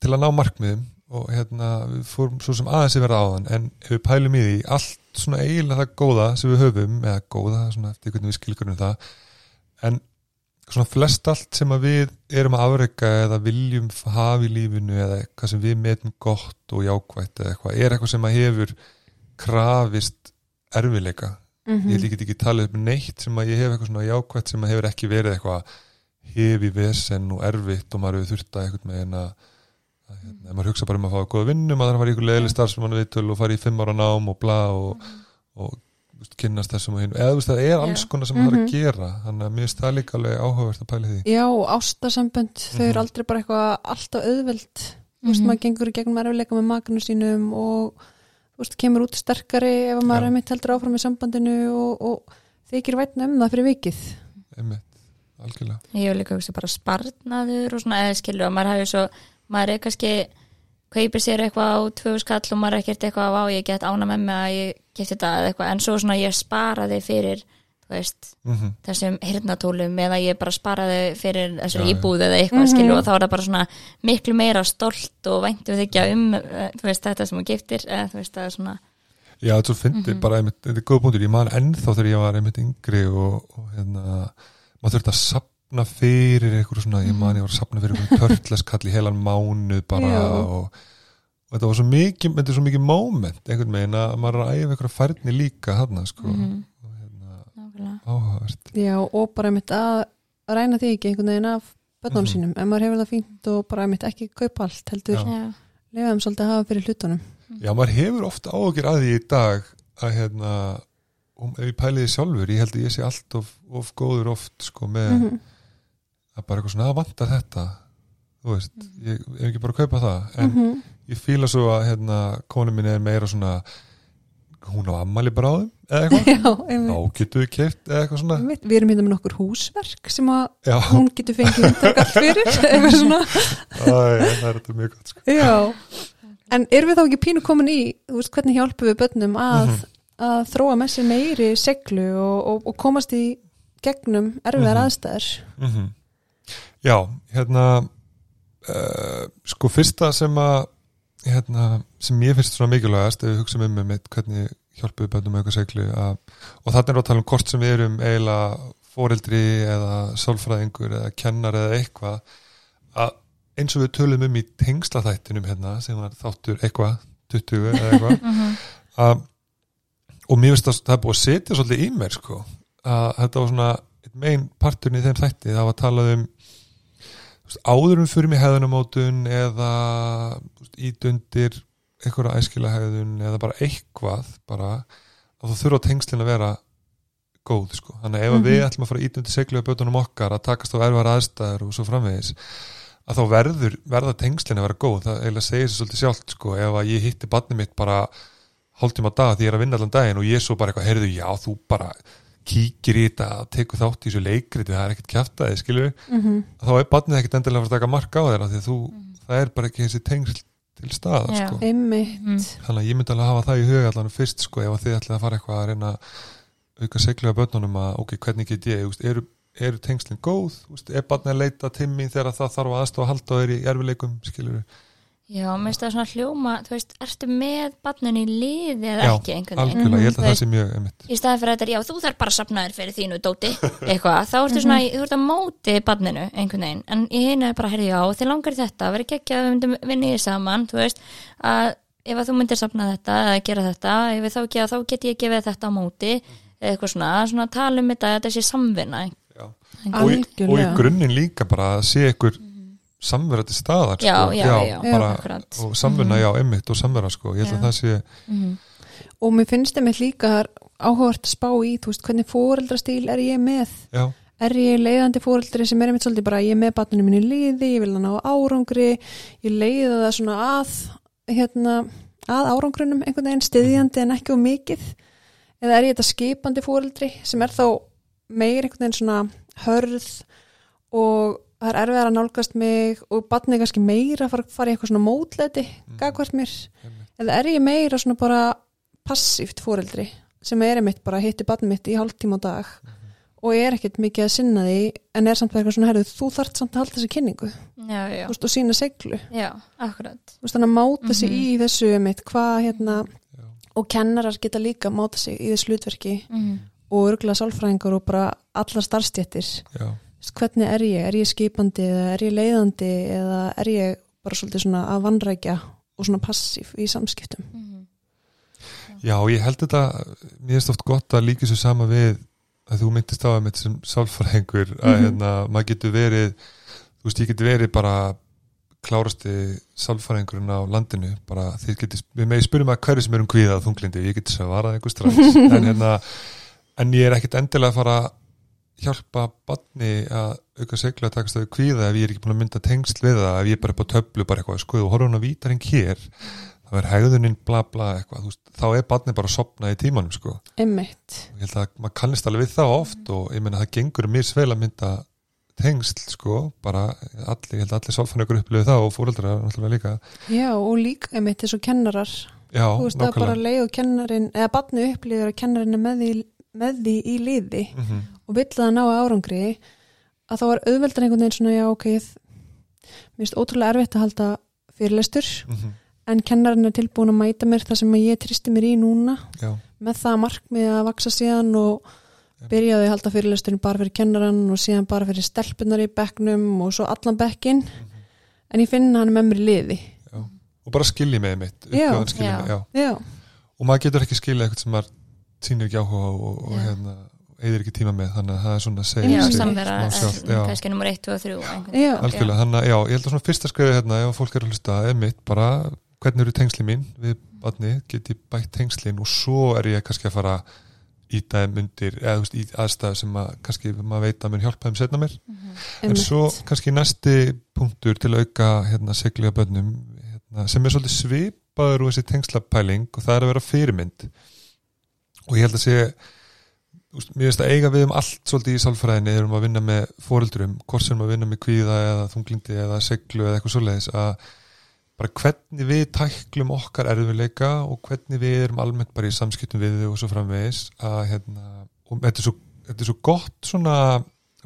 til að ná markmiðum og hérna við fórum svo sem aðeins að vera áðan en ef við pælum í því allt svona eiginlega það góða sem við höfum eða góða svona eftir hvernig við skilgjörnum það en svona flest allt sem við erum að afreika eða viljum hafa í lífinu eða eitthvað sem við metum gott og jákvætt eða eitthvað er eitthvað sem að hefur krafist erfileika Mhm. ég get ekki talið upp neitt sem að ég hef eitthvað svona jákvætt sem að hefur ekki verið eitthvað hefi vesen og erfitt og maður hefur þurft að einhvern veginn hérna, ef maður hugsa bara um að fá góða vinnu maður þarf að fara í ykkur leðileg starfsmann viðtöl og fara í fimm ára nám og bla og, og þú veist, kynnast þessum og hinn eða þú veist, það er alls konar sem maður þarf Mhm. að gera þannig að mér finnst það líka alveg áhugavert að pæla í því. Já, ástasambönd, þau eru Mhm. aldrei bara eitthvað alltaf auðveld. Þú veist, Mhm. maður gengur í gegnum erfiðleika með makanu sínum og þú veist, kemur út sterkari ef að maður er mitt heldur áfram í sambandinu og, og þykir vætna um það fyrir vikið. Einmitt, algjörlega. Ég hef líka maður er kannski kaupir sér eitthvað á tvö skall og maður er ekkert eitthvað á ég get ána með mig að ég geti þetta eða eitthvað en svo svona ég sparaði fyrir veist mm þessum hirnatólum eða ég bara sparaði fyrir þessari já. íbúð eða eitthvað Mhm. skilur og þá er það bara svona miklu meira stolt og væntu þykja um eh, veist þetta sem þú giftir eða þú veist það er svona Já, þetta fyndi Mhm. bara einmitt, þetta er góð punktur, ég man ennþá þegar ég var einmitt yngri og, og hérna maður þurfti að sapna fyrir eitthvað svona, ég man ég var að sapna fyrir eitthvað *laughs* törtleskall í heilan mánuð bara og, og þetta var svo mikið þetta er svo mikið moment einhvern veginn að maður er að æfa eitthvað færni líka hann sko, Mhm. og hérna nákvæmlega. Já, og bara mitt að ræna því ekki einhvern veginn af bönnum Mhm. sínum. Ef maður hefur það fínt og bara mitt ekki kaupa allt heldur þeim svolítið að hafa fyrir hlutunum. Já, maður hefur ofta áhugir að því í dag að hérna um, ef ég pæli því sjálfur, ég held að ég sé allt of, of góður oft sko með Mhm. Að bara eitthvað svona að vantar þetta þú veist, ég er ekki bara að kaupa það en Mhm. ég fíla svo að hérna, konu mín er meira svona hún á ammali bráðum eða eitthvað, þá getur við keft eða eitthvað svona, Einmitt. Við erum hérna með nokkur húsverk sem að já, hún getur fengið hundrakall fyrir *laughs* eitthvað svona æ, það er þetta mjög gott sko. En erum við þá ekki pínu komin í, veist, hvernig hjálpum við börnum að, Mhm. að þróa með sér meiri seglu og, og, og komast í gegnum erfiðar Mhm. aðstæður? mm já, hérna uh, sko fyrsta sem að hérna, sem ég finnst svona mikilvægast ef við hugsaum um með mitt hvernig hjálpum við bönnum auka seglu að, og þannig er að tala um hvort sem við erum eiginlega foreldri eða sálfræðingur eða kennar eða eitthvað að eins og við tölum um í tengslaþættinum hérna sem var þáttur eitthvað 20 eða eitthvað *laughs* Mhm. að, og mér finnst að það er búið að setja svolítið í mér sko að þetta var svona einn megin parturinn í þeim þætti það var að tala um þú veist, áður um fyrir mig hefðunamótun eða ítundir einhverja æskila hefðun eða bara eitthvað bara að þú þurfa tengslin að vera góð sko, þannig að ef Mhm. við ætlum að fara ítundir seglu á bötunum okkar að takast á erfara aðstæður og svo framvegis að þá verður, verða tengslin að vera góð það eiginlega segir sér svolítið sjálft sko ef að ég hitti barnið mitt bara hálftíma dag því ég er að vinna allan daginn og ég svo bara eitthvað, heyrðu, já, þú bara kíkir í þetta, tekur þátt í þessu leikriti það er ekkert kjaftaði, skilur Mm þá er barnið ekkert endilega að fara að taka mark á þeirra því að þú, það er bara ekki þessi tengsl til staða, Já. sko Einmitt. Mhm. þannig að ég myndi alveg hafa það í huga allan fyrst, sko, ef að þið ætlið að fara eitthvað að reyna að auka seglu á börnunum að ok, hvernig get ég, veist, eru, eru tengslinn góð, veist, er barnið að leita til mín þegar það þarf að aðstofa að halda á þeir í erfileikum, skilur Já, mér finnst það svona hljóma, þú veist, ertu með barnin í liði eða Já, ekki einhvern veginn? algjörlega, ég held að það sé mjög emitt, Í staðan fyrir að þetta er, já, þú þarf bara að sapna þér fyrir þínu dóti, eitthvað, þá ertu svona, þú ert að móti barninu einhvern veginn, en í hinu er bara, herri, já, þið langar þetta, verið ekki að við myndum vinni í saman, þú veist, að ef að þú myndir sapna þetta eða gera þetta, ef við þá ekki þá get ég gefið þetta á móti, eitthvað svona, svona um. Já. og, og í grunninn líka bara að sé ykkur samverða til staðar, Já, sko, já, já, bara, akkurat. og samvinna, já, emitt og samverða, sko, ég held Já. að það sé Mhm. Og mér finnst þeim líka áhugavert að spá í, þú veist, hvernig fóreldrastíl er ég með? já, Er ég leiðandi fóreldri sem er einmitt svolítið bara, ég er með barninu mínu í liði, ég vil hann á árangri, ég leiða það svona að, hérna, að árangrunum einhvern veginn stiðjandi en ekki um mikið? Eða er ég þetta skipandi fóreldri sem er þá meir einhvern veginn svona hörð og það er erfiðar að nálgast mig og barnið er kannski meira að fara, fara í eitthvað svona mótleiti, gagvart mér? einmitt. Eða er ég meira svona bara passíft fóreldri sem er einmitt bara hitti barnið mitt í hálftíma á dag og er ekkert mikið að sinna því en er samt eitthvað svona, herðu, þú þart samt að halda þessi kynningu Já, já, þú veist, og sína seglu já, akkurat. veist, þannig að máta sig Mhm. í þessu einmitt, hvað hérna Já. og kennarar geta líka máta sig í þessu hlutverki Mm. og örgulega sálfræðingar og bara allar starfstjettir já, hvernig er ég, er ég skipandi eða er ég leiðandi eða er ég bara svolítið svona að vanrækja og svona passív í samskiptum Mm. já, og ég held þetta mér finnst oft gott að líka svo sama við að þú myndist á að mitt sem sálfræðingur að Mhm. hérna, maður getur verið þú veist, ég getur verið bara klárasti sálfræðingurinn á landinu bara þið getur, við megið spyrjum að hverju sem er um kvíða og þunglindi, ég getur svarað einhver strax *laughs* en hérna, en ég er ekkit endilega að fara að hjálpa badni að auka seglu að takast við kvíða ef ég er ekki búin að mynda tengsl við það ef ég er bara upp á töflu bara eitthvað, sko, þú horfum hún að vítarinn hér þá er hegðunin bla bla eitthvað. Veist, þá er badni bara að sopna í tímanum sko. Og ég held að maður kannist alveg við það oft og ég meina það gengur mér svel að mynda tengsl sko, bara allir, ég held að allir sálfannaukur upplifið það og fóreldrar náttúrulega líka, Já, og líka einmitt eins og kennarar. já, Þú veist að bara nákvæmlega. leið og kennarin, eða barni upplýður að kennarin er með því, með því í liði. Mm -hmm. Og vill að ná árangri að þá er auðveldan einhvern veginn svona já, ok, mér finnst ótrúlega erfitt að halda fyrirlestur Mm -hmm. en kennarin er tilbúin að mæta mér það sem ég tristi mér í núna já, með það markmið að vaksa síðan og byrjaði að halda fyrirlesturinn bara fyrir kennaran og síðan bara fyrir stelpunar í bekknum og svo allan bekkin en ég finn hann með mér liði. Já. Og bara skilji með mitt Já. skilji með, og maður getur ekki skilja eitthvað sem maður sýnir ekki áhuga og, og hérna eigðir ekki tíma með, þannig að það er svona að segja Já, samvera kannski nummer 1 og 3 Já. Algjörlega, þannig að já, ég held að svona fyrsta skrifið hérna, ef fólk er að hlusta, er mitt bara hvernig eru tengsli mín við badni, get ég bætt tengslin? Og svo er ég kannski að fara í dæm undir, eða þú veist, í aðstæðu sem að kannski maður veit að mér hjálpa þeim setna mér, en einmitt. svo kannski næsti punktur til að auka hérna seglega bönnum hérna, sem er svolítið svipaður úr þessi tengslapæling og það er að vera fyrirmynd. Og ég held að sé mér finnst að eiga við um allt svolítið í sálfræðinni erum að vinna með fóreldrum hvort sem að vinna með kvíða eða þunglindi eða seglu eða eitthvað svoleiðis að bara hvernig við tæklum okkar erfiðleika og hvernig við erum almennt bara í samskiptum við þau og svo framvegis að hérna, og þetta er svo, þetta er svo gott svona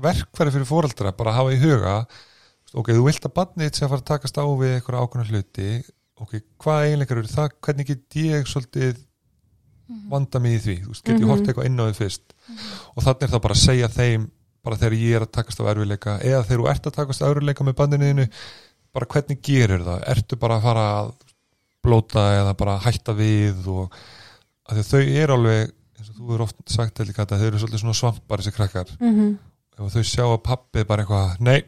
verkfæri fyrir fóreldra bara að hafa í huga ok, þú vilt að badnið sé að fara að takast á við eitthvað ákveðna hluti ok, hvað eiginleikar eru það, hvernig get ég svolítið vanda mig í því, þú veist, get ég Mhm. hort eitthvað inn á því fyrst? Og þannig er það bara að segja þeim bara þegar ég er að takast á erfiðleika eða þegar þú ert að takast á erfiðleika með bandinniðinu bara hvernig gerir það? Ertu bara að fara að blóta eða bara hætta við og að því að þau eru alveg eins og þú eru oft sagt eða líka þau eru svolítið svona svampar þessi krakkar. Mhm. og þau sjá að pappi bara eitthvað nei,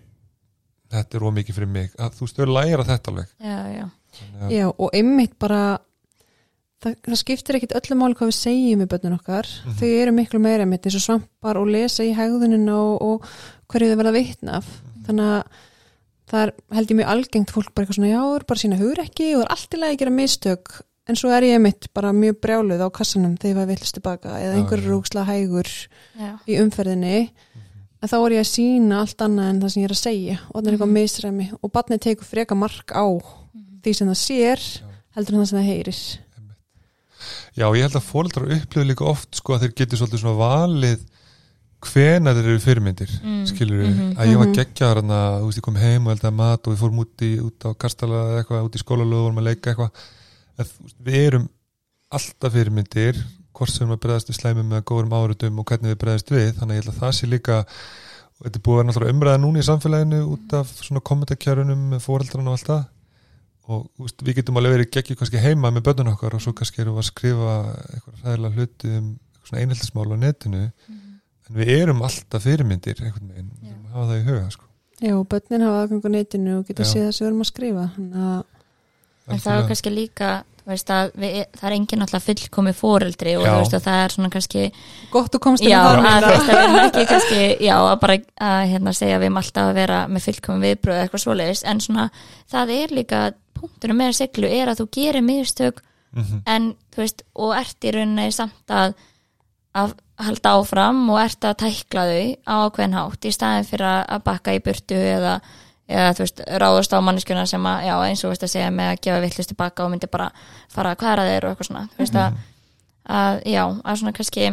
þetta er ómikið fyrir mig. Að þú veist, þau læra þetta alveg. Já, já, Þannig að- Já, og einmitt bara það, það skiptir ekkit öllu máli hvað við segjum við börnun okkar, Mhm. þau eru miklu meira einmitt eins og svampar og lesa í hegðunina og, og hverju þau verða vitna af. Mhm. þannig að það er held ég mjög algengt fólk bara eitthvað svona, já, er bara sína hugur ekki og er allt í lagi að gera mistök. En svo er ég einmitt bara mjög brjáluð á kassanum þegar ég var villist tilbaka eða einhver rúksla hægur já, í umferðinni. En þá er ég að sína allt annað en það sem ég er að segja og það er eitthvað Mhm. misræmi og barnið tekur freka mark á því sem það sér heldur en það sem það heyrir Já, ég held að fóreldrar upplöfu líka oft sko að þeir getur svolítið svona valið hvena þeir eru fyrirmyndir Mm, skilur við, mhm. að ég var Mhm. geggjar hana, þú veist, ég kom heim og eldaði mat og við fórum út, í, út á kastala eða eitthvað, út í skólalögu og vorum að leika eitthvað. Við erum alltaf fyrirmyndir hvort sem við bregðast við slæmum með góðum árutum og hvernig við bregðast við, þannig að ég held að það sé líka og þetta er búið að vera umræða núna í samfélaginu út af svona kommentarkjörunum með fóreldrarna og allt það og veist, við getum alveg verið geggjur kannski heima með börnun okkar og svo kannski erum við að skrifa eitthvað ræðilega hluti um eitthvað svona einhildismál á netinu. En við erum alltaf fyrirmyndir einhvern veginn, við erum að hafa það í huga sko. Já, og börnin hafa aðgang á netinu og geta séð það sem við erum að skrifa þannig að En það er kannski líka, veist að við, það er engin alltaf fullkomi fóreldri og veist að það er svona kannski, gott þú komst inn á það. að, að já, að bara að hérna segja að við erum alltaf að vera með fullkomi viðbröð eða eitthvað svoleiðis, en svona það er líka, punktunum með siglu er að þú gerir miðstök mm en þú veist, og ert í rauninni samt að, að halda áfram og ert að tækla þau á ákveðin hátt í staðin fyrir að- að bakka í burtu eða, eða þú veist, ráðast á manneskjuna sem að, já, eins og þú veist að segja með að gefa vittlust tilbaka og myndi bara fara að hvaðra þeir og eitthvað svona, þú veist að, að já, að svona kannski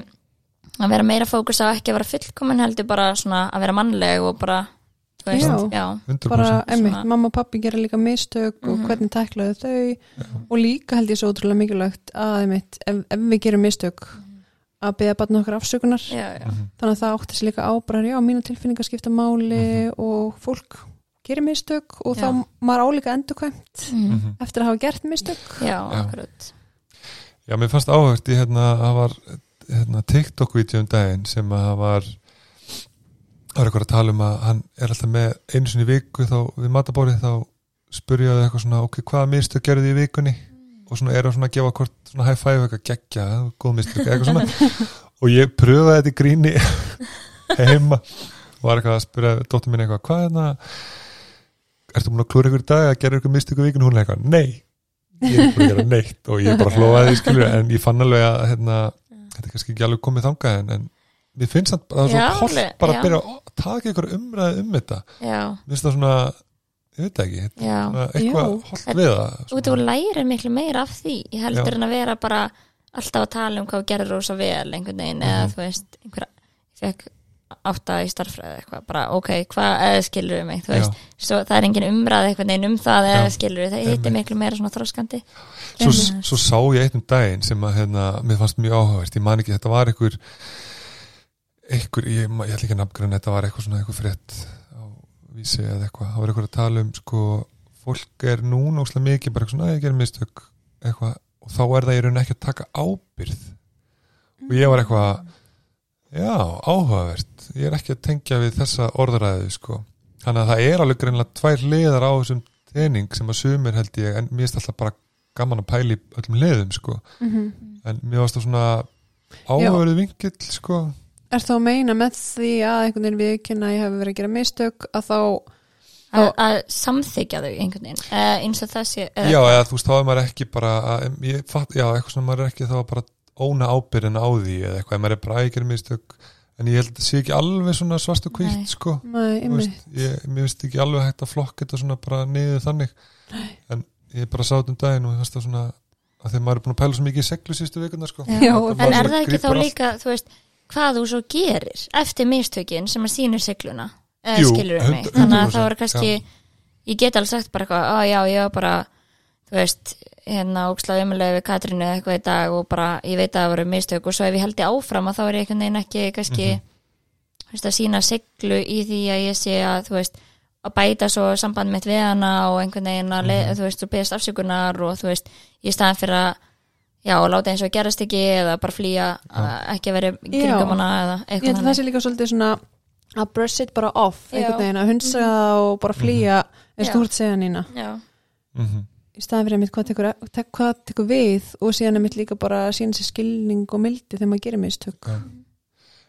að vera meira fókus á ekki að vera fullkomin heldur bara svona að vera mannleg og bara, veist, Já. já, 100% bara, emmitt, mamma og pappi gera líka mistök og Mhm. hvernig tæklaðu þau og líka held ég svo ótrúlega mikilvægt að emmitt, ef, ef við gerum mistök að beða barn okkar afsökunar já, já, Mhm. þannig að það átti sér líka ábræður já, mínu tilfinningar skipta máli og fólk gerir mistök og þá Já. maður álíka endurkvæmt mm. Mhm. eftir að hafa gert mistök já, Já. akkurat Já, mér fannst áhört í hérna, það var hérna, TikTok-vídeó um daginn sem að það var það var eitthvað að tala um að hann er alltaf með einu sinni í viku þá við matabórið þá spurjaði eitthvað svona ok, hvaða mistu gerði í vikunni? Og svona er að svona gefa hvort svona high five eitthvað geggja, góð mistu eitthvað svona. Og ég pröfaði þetta í gríni *laughs* heima. Og var eitthvað að spyrja dóttur mín eitthvað hvað er það ertu múin að klúra ykkur í dag að gera ykkur mistu ykkur vikun hún er eitthvað, nei. Ég er búin að gera neitt og ég bara hlófaði því skilur en ég fann alveg að hérna, þetta er kannski ekki alveg komið þangað en, en mér finnst það að það er Já, svo alveg, bara já. að byrja að taka ykkur umræði um þetta. Mér finnst það svona, ég veit ekki svona eitthvað Jú. holt við það og þú lærir miklu meira af því. Ég heldur en að vera bara alltaf að tala um hvað þú gerður rosa vel einhvern veginn eða Mhm. þú veist einhver, ég fekk átta í starffræði eitthvað, bara ok, hvað eða skilur við mig, þú veist, svo það er engin umræð einhvern veginn um það eða skilur það heitir miklu meira svona þróskandi svo, svo sá ég eitt um daginn sem að hérna, mér fannst mjög áhugavert, ég man ekki þetta var einhver einhver, ég, ég ætla ekki að nafngræna þetta var eitthvað svona einhver frétt á vísi eða eitthvað, það var eitthvað að tala um sko, fólk er núna óslega mikið bara eitthvað svona, "Æ, ég gerir mistök eitthvað, og þá er það í raun ekki að taka ábyrð og ég var eitthvað já, áhugavert. Ég er ekki að tengja við þessa orðaræðu sko, þannig að það er alveg greinlega tvær liðar á þessum tening sem að sumir held ég, en mér finnst alltaf bara gaman að pæli öllum liðum sko. Mhm. en mér varst það svona áhugaverið vingill sko Er þá að meina með því að einhvern veginn viðkynna að ég hef verið að gera mistök að þá, að, að samþykja þau einhvern veginn uh, eins og sé eða- já, eða þú veist, þá er maður ekki bara að, ég fatt, já, eitthvað svona maður er ekki þá bara óna ábyrðin á því eða eitthvað, maður er bara að gera mistök en ég held að það sé ekki alveg svona svart og Nei. hvítt sko. Nei, veist, ég, finnst ekki alveg hægt að flokka þetta svona bara niður þannig. En ég bara sá þetta um daginn og ég fannst það svona að þegar maður er búin að pæla svo mikið í seglu sístu vikuna sko. Já. En er það ekki þá líka þú veist, hvað þú svo gerir eftir mistökin sem að sýnir sigluna eða Jú, skilur við mig 100%, þannig að það 100%, kannski ég get alveg sagt bara eitthvað, að já, ég var bara þú veist, hérna ógslaði umulega við Katrínu eða eitthvað í dag og bara ég veit að það voru mistök og svo ef ég held ég áfram að þá er ég einhvern veginn ekki kannski Mhm. þú veist, að sína siglu í því að ég sé að veist að bæta svo samband mitt við hana og einhvern veginn að, mm Mhm. þú veist, þú beðast afsökunar og þú veist, í staðan fyrir að já, og láta eins og gerast ekki eða bara flýja að ekki að vera í kringum hana eða eitthvað að það sé líka svolítið svona að brush it bara off Já. einhvern veginn að hunsa það og bara flýja þú ert að segja nýna Já, mm í staðan fyrir mitt hvað tekur, tek, hvað tekur við og síðan er mitt líka bara að sína sér skilning og mildi þegar maður gerir mistök. Já.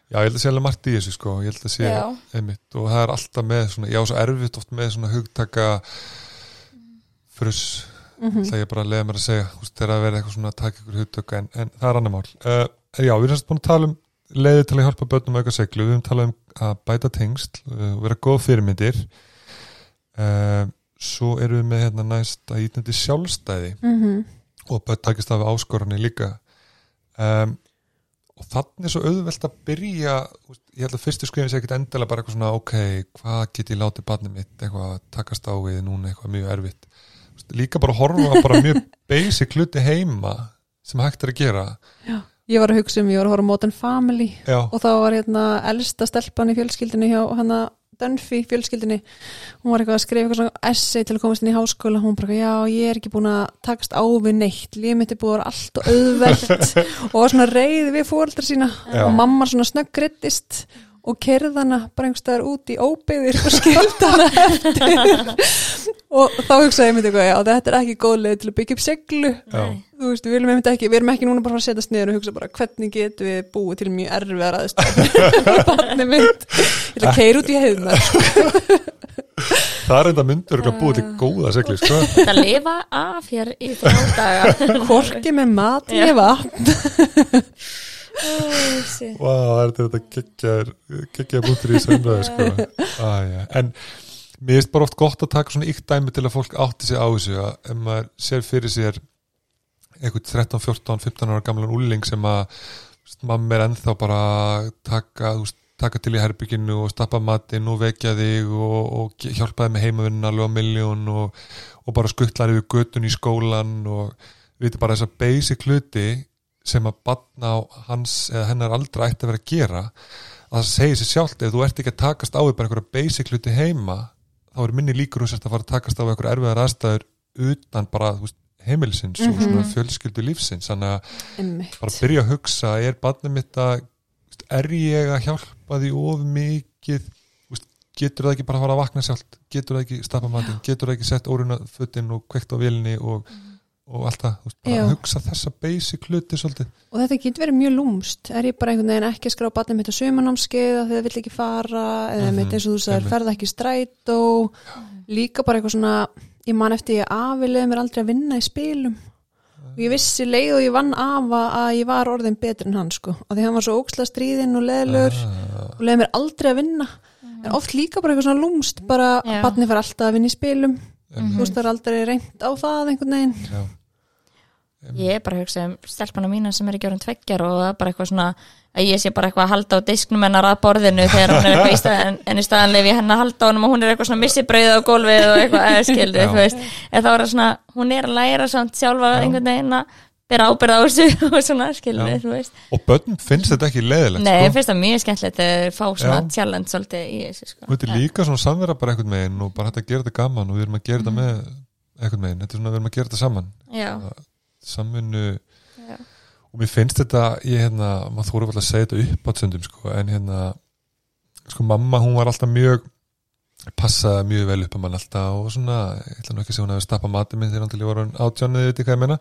Já, ég held að sé alveg margt í þessu sko, ég held að sé einmitt og það er alltaf með svona, já, svo erfitt oft með svona hugtaka fruss, mm það ég bara að leiða mér að segja, þegar að vera eitthvað svona að taka ykkur hugtaka, en, en það er annar mál. Uh, Já, við erum sérst búin að tala um leiði til að hjálpa börnum auka seglu, við erum talað um að bæta tengsl, uh, vera góð fyrirmyndir. Uh, svo erum við með hérna næst að ítnandi sjálfstæði. -hmm. og börn takist af áskoranir líka. Um, og þannig er svo auðvelt að byrja ég held að fyrstu skrifin sé ekkit endilega bara eitthvað svona ok, hvað get ég látið barnið mitt eitthvað að takast á við núna eitthvað mjög erfitt veist, líka bara horfa bara mjög basic hluti heima sem hægt er að gera Ég var að hugsa um, ég var að horfa Modern Family já, og þá var hérna elsta stelpan í fjölskyldinni hjá hana Dunphy fjölskyldinni hún var eitthvað að skrifa eitthvað svona essay til að komast inn í háskóla hún bara, já, ég er ekki búin að takast á við neitt, líf mitt er búin að vera allt og auðvelt *laughs* og var svona reið við fóreldra sína Já. og mamma svona snöggrittist og kerðana bara einhverstaðar út í óbyggðir og skildana eftir. Og þá hugsaði ég myndi eitthvað, já, þetta er ekki góð leið til að byggja upp seglu. Já, þú veist, við viljum einmitt ekki, við erum ekki núna bara að fara að setjast niður og hugsa bara hvernig getum við búið til mjög erfiðar aðstæður? *laughs* Barnið mitt, ég ætla að keira út í heiðnar það er enda myndur að búið til góða segli sko. þetta lifa af hér í þrjá daga. Korki með mat, Já. Vá, það er þetta geggjar geggjar búntur í umræðu sko. *laughs* ah, ja. en mér finnst bara oft gott að taka svona ykt dæmi til að fólk átti sig á þessu að ef maður sér fyrir sér eitthvað 13, 14, 15 ára gamlan úling sem að mamma er ennþá bara að taka, taka til í herbygginu og stappa matinn og vekja þig og, og hjálpa þig með heimavinn alveg á miljón og, og bara skuttlar yfir göttun í skólan og við veitum bara þessa basic hluti sem að batna á hans eða hennar aldrei ætti að vera að gera að það segir sér sjálft ef þú ert ekki að takast á bara einhverja basic hluti heima þá er minni líkur og sérst að fara að takast á einhverja erfiðar aðstæður utan bara veist, heimilisins og Mhm. svona fjölskyldu lífsins. Þannig að bara byrja að hugsa er barnið mitt að er ég að hjálpa því of mikið? Getur það ekki bara að fara að vakna sjálft? Getur það ekki stappa matinn, getur það ekki sett óruna fötin og kveikt á vilni og, og allt það, þú veist, bara að hugsa þessa basic hluti svolítið. Og þetta getur verið mjög lúmst. Er ég bara einhvern veginn ekki að skrá batnið mitt á sumanámskeið þegar það vill ekki fara eða Mhm, mitt eins og þú einmitt. ferða ekki í strætó. Líka bara eitthvað svona ég man eftir ég afilegði mér aldrei að vinna í spilum. Og ég vissi leið og ég vann afa að ég var orðin betur en hann sko. Og því hann var svo óksla stríðinn og leðlur ah, og leiði mér aldrei að vinna. En oft líka bara eitthvað svona lúmst bara Já. batnið fara alltaf að vinna í spilum. Þú veist það er aldrei reynd á það einhvern veginn. Ég er bara að hugsa um stelpana mína sem er ekki orðin tveggjar og það er bara eitthvað svona að ég sé bara eitthvað að halda á disknum hennar að borðinu þegar hún er eitthvað í staðan *laughs* en í staðan lefi henn að halda á honum og hún er eitthvað svona missi brauð á gólfið og eitthvað eða *laughs* Já. þú veist. En þá er það svona, hún er að læra samt sjálfa Já. einhvern veginn að bera ábyrða á þessu *laughs* og svona veist. Og börnum finnst þetta ekki leðilegt Nei, sko. finnst það mjög skemmtilegt að fá svona challenge svolítið í þessu sko. þetta er líka svona samvera bara einhvern meginn og bara hægt að gera þetta gaman og við erum að gera þetta með einhvern meginn, þetta er svona við erum að gera þetta saman. Já, samvinnu já, og mér finnst þetta, ég hérna maður þóru alltaf að segja þetta upp á tsöndum sko, en hérna sko mamma hún var alltaf mjög passaði mjög vel upp að mann alltaf og svona, ég ætla nú ekki að segja hún hefði stappa matið minn þegar hann til ég var átjánið þetta hvað ég meina.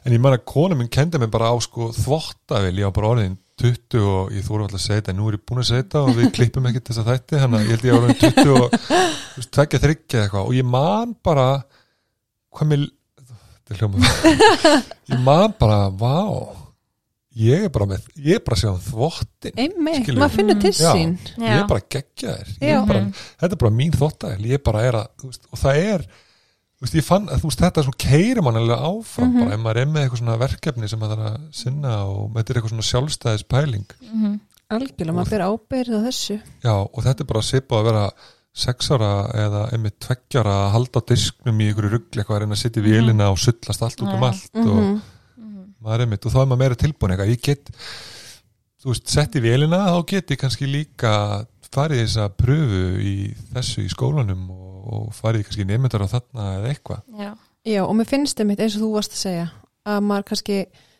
En ég man að kona minn kendi mig bara á sko þvottavel, ég á bara orðin 20 og ég þóru alltaf að segja þetta nú er ég búin að segja þetta og við *laughs* klippum ekki þessa þætti þannig að ég held ég á orðin 20 og tveggja þryggja eitthvað. Og ég man bara hvað mér er ég man bara, vá. Ég er bara með, ég er bara að sjá um þvottin einmitt, maður finnur til Já. sín. ég er bara geggja þér Ég Já. er bara, þetta er bara mín þvottavel ég bara er að, veist, og það er þú veist, ég fann, að, veist, þetta er mann alveg áfram, Mhm. bara. Ef maður er með eitthvað svona verkefni sem maður þarf að sinna og þetta er eitthvað svona sjálfstæðis pæling mhm, algjörlega, maður fyrir ábyrð á þessu. Já, og þetta er bara að sipa að vera sex ára eða einmitt tveggjara að halda disknum í ykkur ruggli eitthvað að reyna að sitja í vélina og sullast allt út um allt og Mhm. maður er einmitt og þá er maður meira tilbúin eitthvað. Ég get, þú veist, sett í vélina þá get ég kannski líka farið þess að pröfu í þessu í skólanum og, og farið kannski nefndar á þarna eða eitthvað. Já, Já, og mér finnst einmitt eins og þú varst að segja að maður kannski,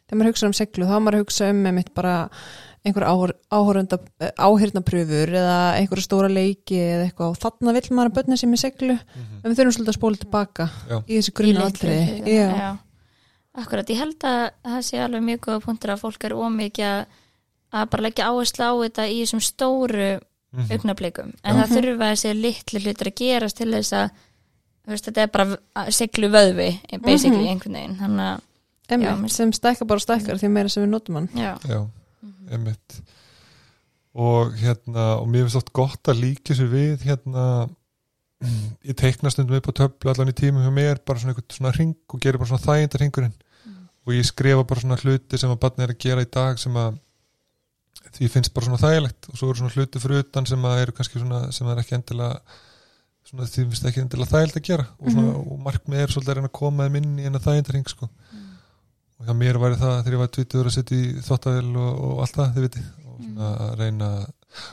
þegar maður hugsa um seglu þá maður að hugsa um einmitt bara einhver áhyrnapröfur eða einhverja stóra leiki eða eitthvað. Og þarna vill maður að bönna sér með seglu en við þurfum svolítið að spóla tilbaka Já. í þessi grunna Já, já. Akkurat, ég held að það sé alveg mjög góða punktur að fólk er ómikið að, að bara leggja áherslu á þetta í þessum stóru Mhm. augnablikum en það þurfa þessi litlu hlutur að gerast til þess að veist, þetta er bara siglu vöðvi basically Mhm. einhvern veginn. Þannig að, Já, sem stækkar bara stækkar því meira sem við notum hann. Já, Já, einmitt. Og hérna og mér finnst oft gott að líka sér við hérna ég teikna stundum upp á töflu allan í tímum hjá mér bara svona einhvern svona ring og gerir bara svona þægindar ringurinn og ég skrifa bara svona hluti sem að barni er að gera í dag sem að því finnst bara svona þægilegt. Og svo eru svona hluti fyrir utan sem að eru kannski svona sem er ekki endilega svona því finnst ekki endilega þægilegt að gera. Og, svona, og markmið er svolítið að reyna að koma þeim inn í eina þægindarring sko og mér væri það þegar ég var 20 að setja í þvottavel og, og allt það, þið viti og að reyna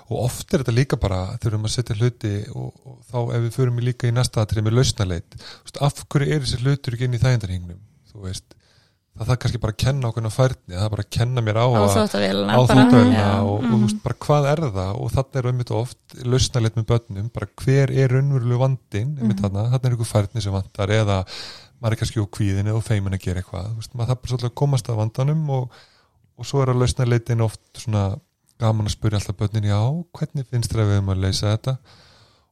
og oft er þetta líka bara við erum að setja hluti og, og þá ef við förum í líka í næsta atrið með lausnaleit af hverju er þessi hlutur ekki inn í þægindarhingnum þú veist, það þarf kannski bara að kenna okkur á færni, það er bara að kenna mér á, Já. og, og þú veist bara hvað er það? Og þannig er einmitt oft lausnaleit með börnum bara hver er raunverulegu vandin þarna, þarna er einhver færni sem vantar eða maður er kannski úr kvíðinu og feimin að gera eitthvað, veist, maður þarf bara svolítið að komast að vandanum og, og svo er að lausnaleitin oft svona gaman að spyrja alltaf börnin já, hvernig finnst þér að við erum að leysa þetta?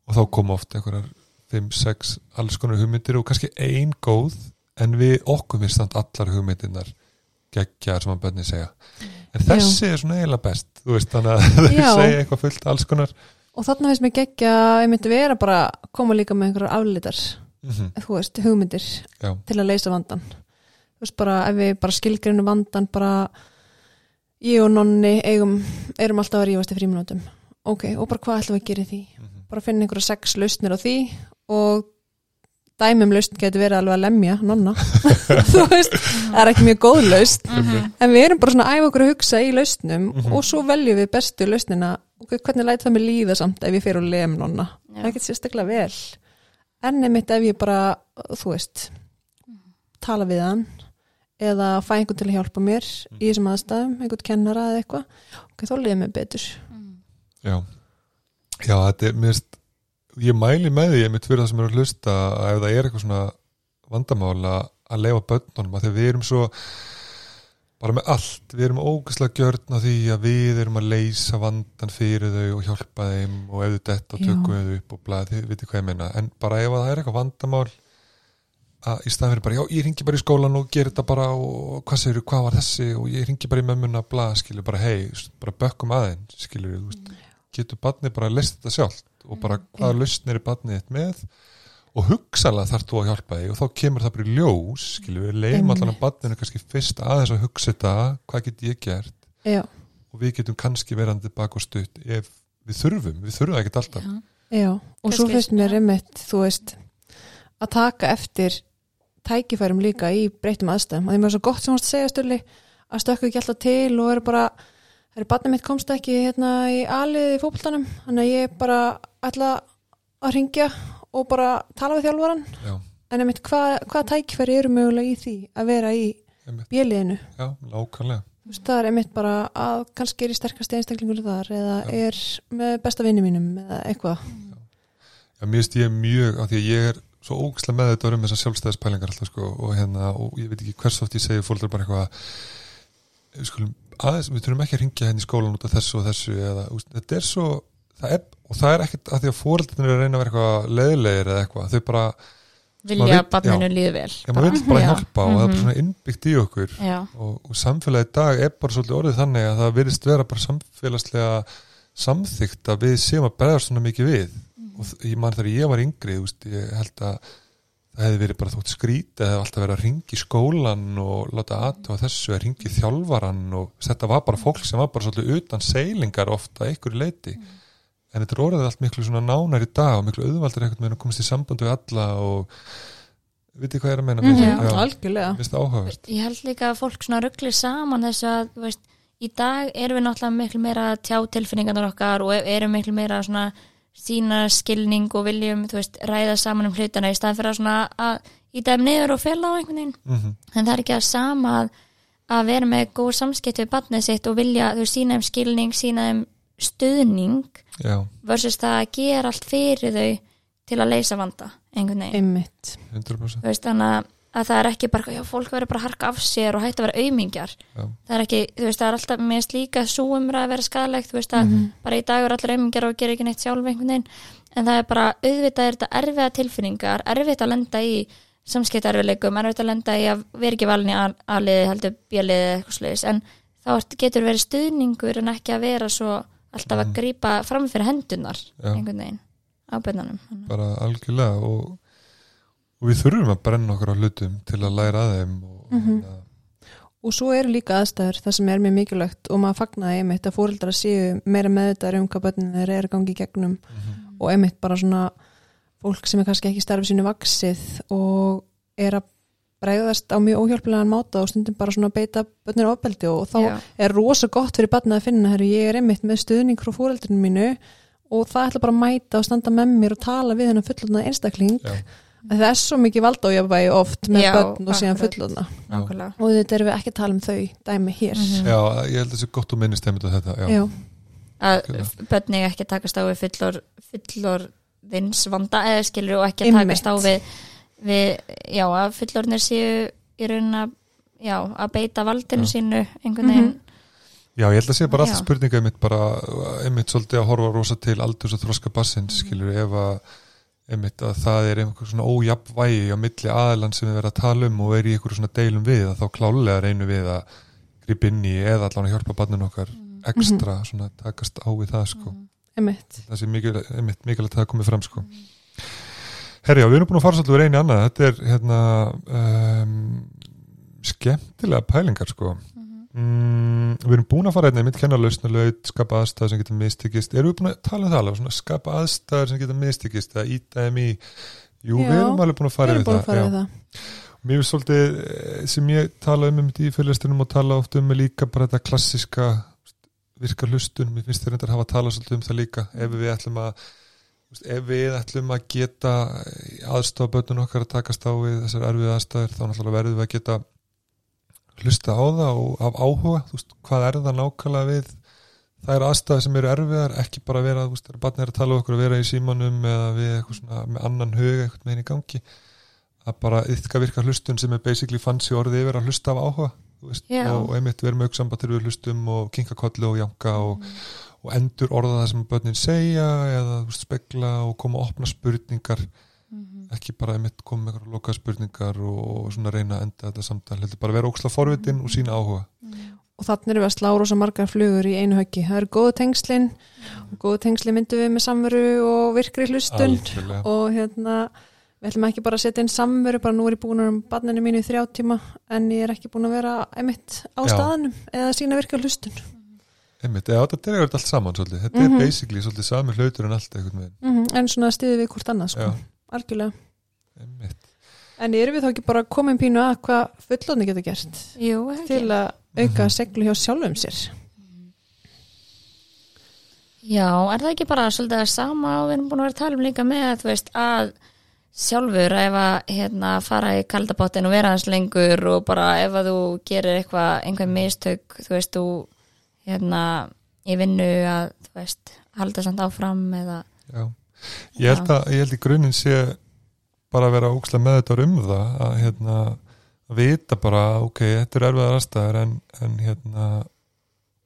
Og þá koma oft einhverjar 5-6 alls konar hugmyndir og kannski ein góð en við okkur finnst samt allar hugmyndirnar geggjar sem að börnin segja. En þessi er svona eiginlega best þú veist þannig að *laughs* þau Já. segja eitthvað fullt alls konar. Og þarna finnst mér geggja að ég myndi vera bara að koma líka með einhverjar aflitar mm þú veist, hugmyndir já, til að leysa vandan þú veist bara, ef við bara skilgrinu vandan bara ég og nonni eigum, erum alltaf að rífast í fríminútum ok, og bara hvað ætlum við að gera í því? Mhm. bara finna einhverja sex lausnir á því og dæmum lausn getur verið alveg að lemja nonna. *laughs* Þú veist, það er ekki mjög góð lausn. Mhm. en við erum bara svona að æfa okkur að hugsa í lausnum Mhm. og svo veljum við bestu lausnina. Og hvernig læt það mig líða samt ef ég fer og lem nonna? Já. það ekki sérstaklega vel en einmitt ef ég bara, þú veist tala við hann eða fæ einhvern til að hjálpa mér Mm. í þessum aðstæðum, einhvern kennara eða eitthvað ok, þá liðið mér betur Já, já þetta er mist, ég mæli með því ég mitt fyrir það sem er að hlusta að ef það er eitthvað svona vandamál að, leifa börnunum að að við erum svo bara með allt, við erum ógæslega gjörn á því að við erum að leysa vandan fyrir þau og hjálpa þeim og ef þau detta og tökum þau upp og blæði, þið veitir hvað ég meina. En bara ef það er eitthvað vandamál að í staðan fyrir bara, já, ég ringi bara í skólan og ger þetta bara og hvað segir hvað var þessi? Og ég ringi bara í mömmuna bla, skilur bara, hei, bara bökkum aðeins skilur, þú veist, getur barnið bara að list þetta sjálft og bara hvaða lausnir er barnið þitt með og hugsalega þarf þú að hjálpa því og þá kemur það bara í ljós skilur við, Einmitt. allan að barninu kannski fyrst aðeins að hugsa þetta, hvað get ég gert? Já, og við getum kannski verandi bak og stutt ef við þurfum, við þurfum það ekki alltaf. Já. já og svo Kannski- finnst mér einmitt, þú veist að taka eftir tækifærum líka í breytum aðstæðum. Og því mér er svo gott sem hún segja stulli að stökku ekki alltaf til og eru bara það er barnið mitt komst ekki hérna í alið í fótboltanum, þannig að ég bara ætla að ringja og bara tala við þjálfaran já, en einmitt hvað, hvað tækifæri eru mögulega í því að vera í bjöliðinu já, veist, það er einmitt bara að kannski er í sterkasti einstaklingur þar eða Já. er með besta vinni mínum eða eitthvað. Já, mér finnst ég mjög, af því að ég er svo ógislega með þetta um þessar sjálfstæðispælingar alltaf sko og hérna, og ég veit ekki hvers oft ég segi fólk bara eitthvað við skulum aðeins, við þurfum ekki að ringja henni í skólan út af þessu og þessu eða, þetta er svo það er, og það er ekkert að því að fóreldinu er að reyna að vera eitthvað leðilegir eða eitthvað, þau bara, vilja að já. líði vel já, maður vil bara Já. hjálpa og það er bara Mhm. svona innbyggt í okkur. Og, og samfélagi í dag er bara svolítið orðið þannig að það virðist vera bara samfélagslega samþygt að við séum að bregðast svona mikið við. Og þ- ég man þegar ég var yngri veist, ég held að það hefði verið bara þótt skrítið eða alltaf verið að ringi skólan og láta aðtöfa þessu að ringi þjálfaran og þetta var bara fólk sem var bara svolítið utan seilingar ofta einhverju leiti en þetta er orðið allt miklu svona nánar í dag og miklu auðvaldur einhvern veginn að komast í samband við alla og viti hvað ég er að meina mm með Já. algjörlega. Mér finnst það áhugavert. Ég held líka að fólk svona ruggli saman þess að þú veist, í dag erum við náttúrulega miklu meira að tjá tilfinningarnar okkar og erum miklu meira svona sína skilning og viljum þú veist, ræða saman um hlutana í staðan fyrir að svona að í dæm niður og fela á einhvern veginn. Mm en það er ekki að sama að, að vera með góð samskipt við barnið sitt og vilja þú sína þeim skilning, sína þeim stuðning Já, versus það að gera allt fyrir þau til að leysa vanda einhvern veginn. Einmitt. 100% Þú veist, þannig að, að það er ekki bara já, fólk verður bara að harka af sér og hægt að vera aumingjar. Já. það er ekki, þú veist, það er alltaf minnst líka súumra að vera skadalegt, þú veist að bara í dag er allir aumingjar og gera ekki neitt sjálf einhvern veginn, en það er bara auðvitað er þetta erfiða tilfinningar, erfitt að lenda í samskiptarfileikum, erfitt að lenda í að vera ekki valin í a- A-liði heldur eða eitthvað sliðis, en þá getur verið stuðningur en ekki að vera svo alltaf að grípa fram fyrir hendunar Já. einhvern veginn á bönnanum bara algjörlega og, og við þurfum að brenna okkur á hlutum til að læra að þeim og, Mhm. hérna, og svo eru líka aðstæður það sem er mjög mikilvægt og maður fagnaði einmitt að fóreldrar séu meira meðvitaðar um hvað börnin þeir eru að gangi í gegnum mhm, og einmitt bara svona fólk sem er kannski ekki starfið sínu vaksið og er að bregðast á mjög óhjálpilegan máta og stundum bara svona beita börnir ofbeldi og þá Já. er rosa gott fyrir barnið að finna herru, ég er einmitt með stuðning frá fóreldrinu mínu og það ætla bara að mæta og standa með mér og tala við hennar fullotna einstakling. Já, það er svo mikið valdójafægi oft með Já, börn og síðan nákvæmlega. Og þetta erum við ekki að tala um þau dæmi hér. Mhm. já, ég held að þessi gott og minnist einmitt á þetta já, Já. að börni ekki takast á við fullor, fullor þins vanda eða skilur og ekki að takast á við, við já að fullornir séu í raun að já, að beita valdinu Já. sínu einhvern veginn já, ég held að sé bara alltaf spurninga einmitt bara, einmitt svolítið að horfa rosa til aldurs og þroska bassins, Mhm. skilur ef að einmitt að það er einhver svona ójafnvægi á milli aðlan sem við verðum að tala um og er í einhverju svona deilum við að þá klálega reynum við að gripa inn í eða allan að hjálpa barninu okkar Mhm. ekstra, svona takast á við það sko einmitt það sé mikil- einmitt mikilvægt að það komi fram sko. Herjá, við erum búin að fara svolítið úr einu annað, þetta er hérna um, skemmtilega pælingar sko. Mm, við erum búin að fara hérna mitt kenna lausnalaut, skapa aðstæður sem getur mistikist erum við búin að tala um það alveg, svona skapa aðstæður sem getur mistikist, eða íta þeim í? Jú, við Já, erum alveg búin að við fara við að það, fara já. við það. Mér finnst svolítið eh, sem ég tala um um þetta í fyrirlistunum og tala oft um líka bara þetta klassiska virka hlustun, mér finnst þeir reyndar hafa að tala svolítið um það líka. Ef við ætlum að ef við ætlum að geta aðstofa börnun okkar að takast á við þessar erfið aðstæður þá náttúrulega verðum við að geta hlusta á það og af áhuga þú veist, hvað er það nákvæmlega við það er aðstæði sem eru erfiðar ekki bara vera, þú veist, barnið er að tala okkur að vera í símanum eða við eitthvað svona með annan hug eitthvað með henni í gangi að bara ytka virka hlustun sem er basically fancy orðið yfir að hlusta af áhuga veist, og, og einmitt vera með auksambatir við hlustum og kinka kollu og janka og, og endur orða það sem börnin segja eða veist, spegla og koma að opna spurningar. Ekki bara einmitt koma með loka spurningar og, og svona reyna að enda þetta samtal heldur bara vera óksla forvitin og sína áhuga. Og þannig erum við að slá rosa margar flugur í einu höggi. Það eru góðu tengslin og góðu tengslin myndum við með samveru og virkri hlustun og hérna við ætlum ekki bara að setja inn samveru bara nú er ég búin að með barninu mínu í þrjá tíma en ég er ekki búin að vera einmitt á Já. staðanum eða sína virka hlustun einmitt, eða þetta er allt saman svolítið. Þetta Mhm. er basically svolítið sami hlutur en allt eitthvað með mm en svona stiðið við hvort annað sko. Já. algjörlega. Einmitt, en erum við þá ekki bara komin pínu að hvað fullóni getur gert? Jú, til að auka seglu hjá sjálfum sér. Já, er það ekki bara svolítið að sama og við erum búin að vera að tala um líka með veist, að sjálfur ef að hérna, fara í kaldabottin og vera hans lengur og bara ef að þú gerir eitthvað, einhver mistök þú veist, þú hérna, í vinnu að þú veist, halda samt áfram eða já. Ég held að, ég held í grunninn sé bara að vera óksla með þetta um það að hérna að vita bara, ok, þetta er erfiðar aðstæður en, en hérna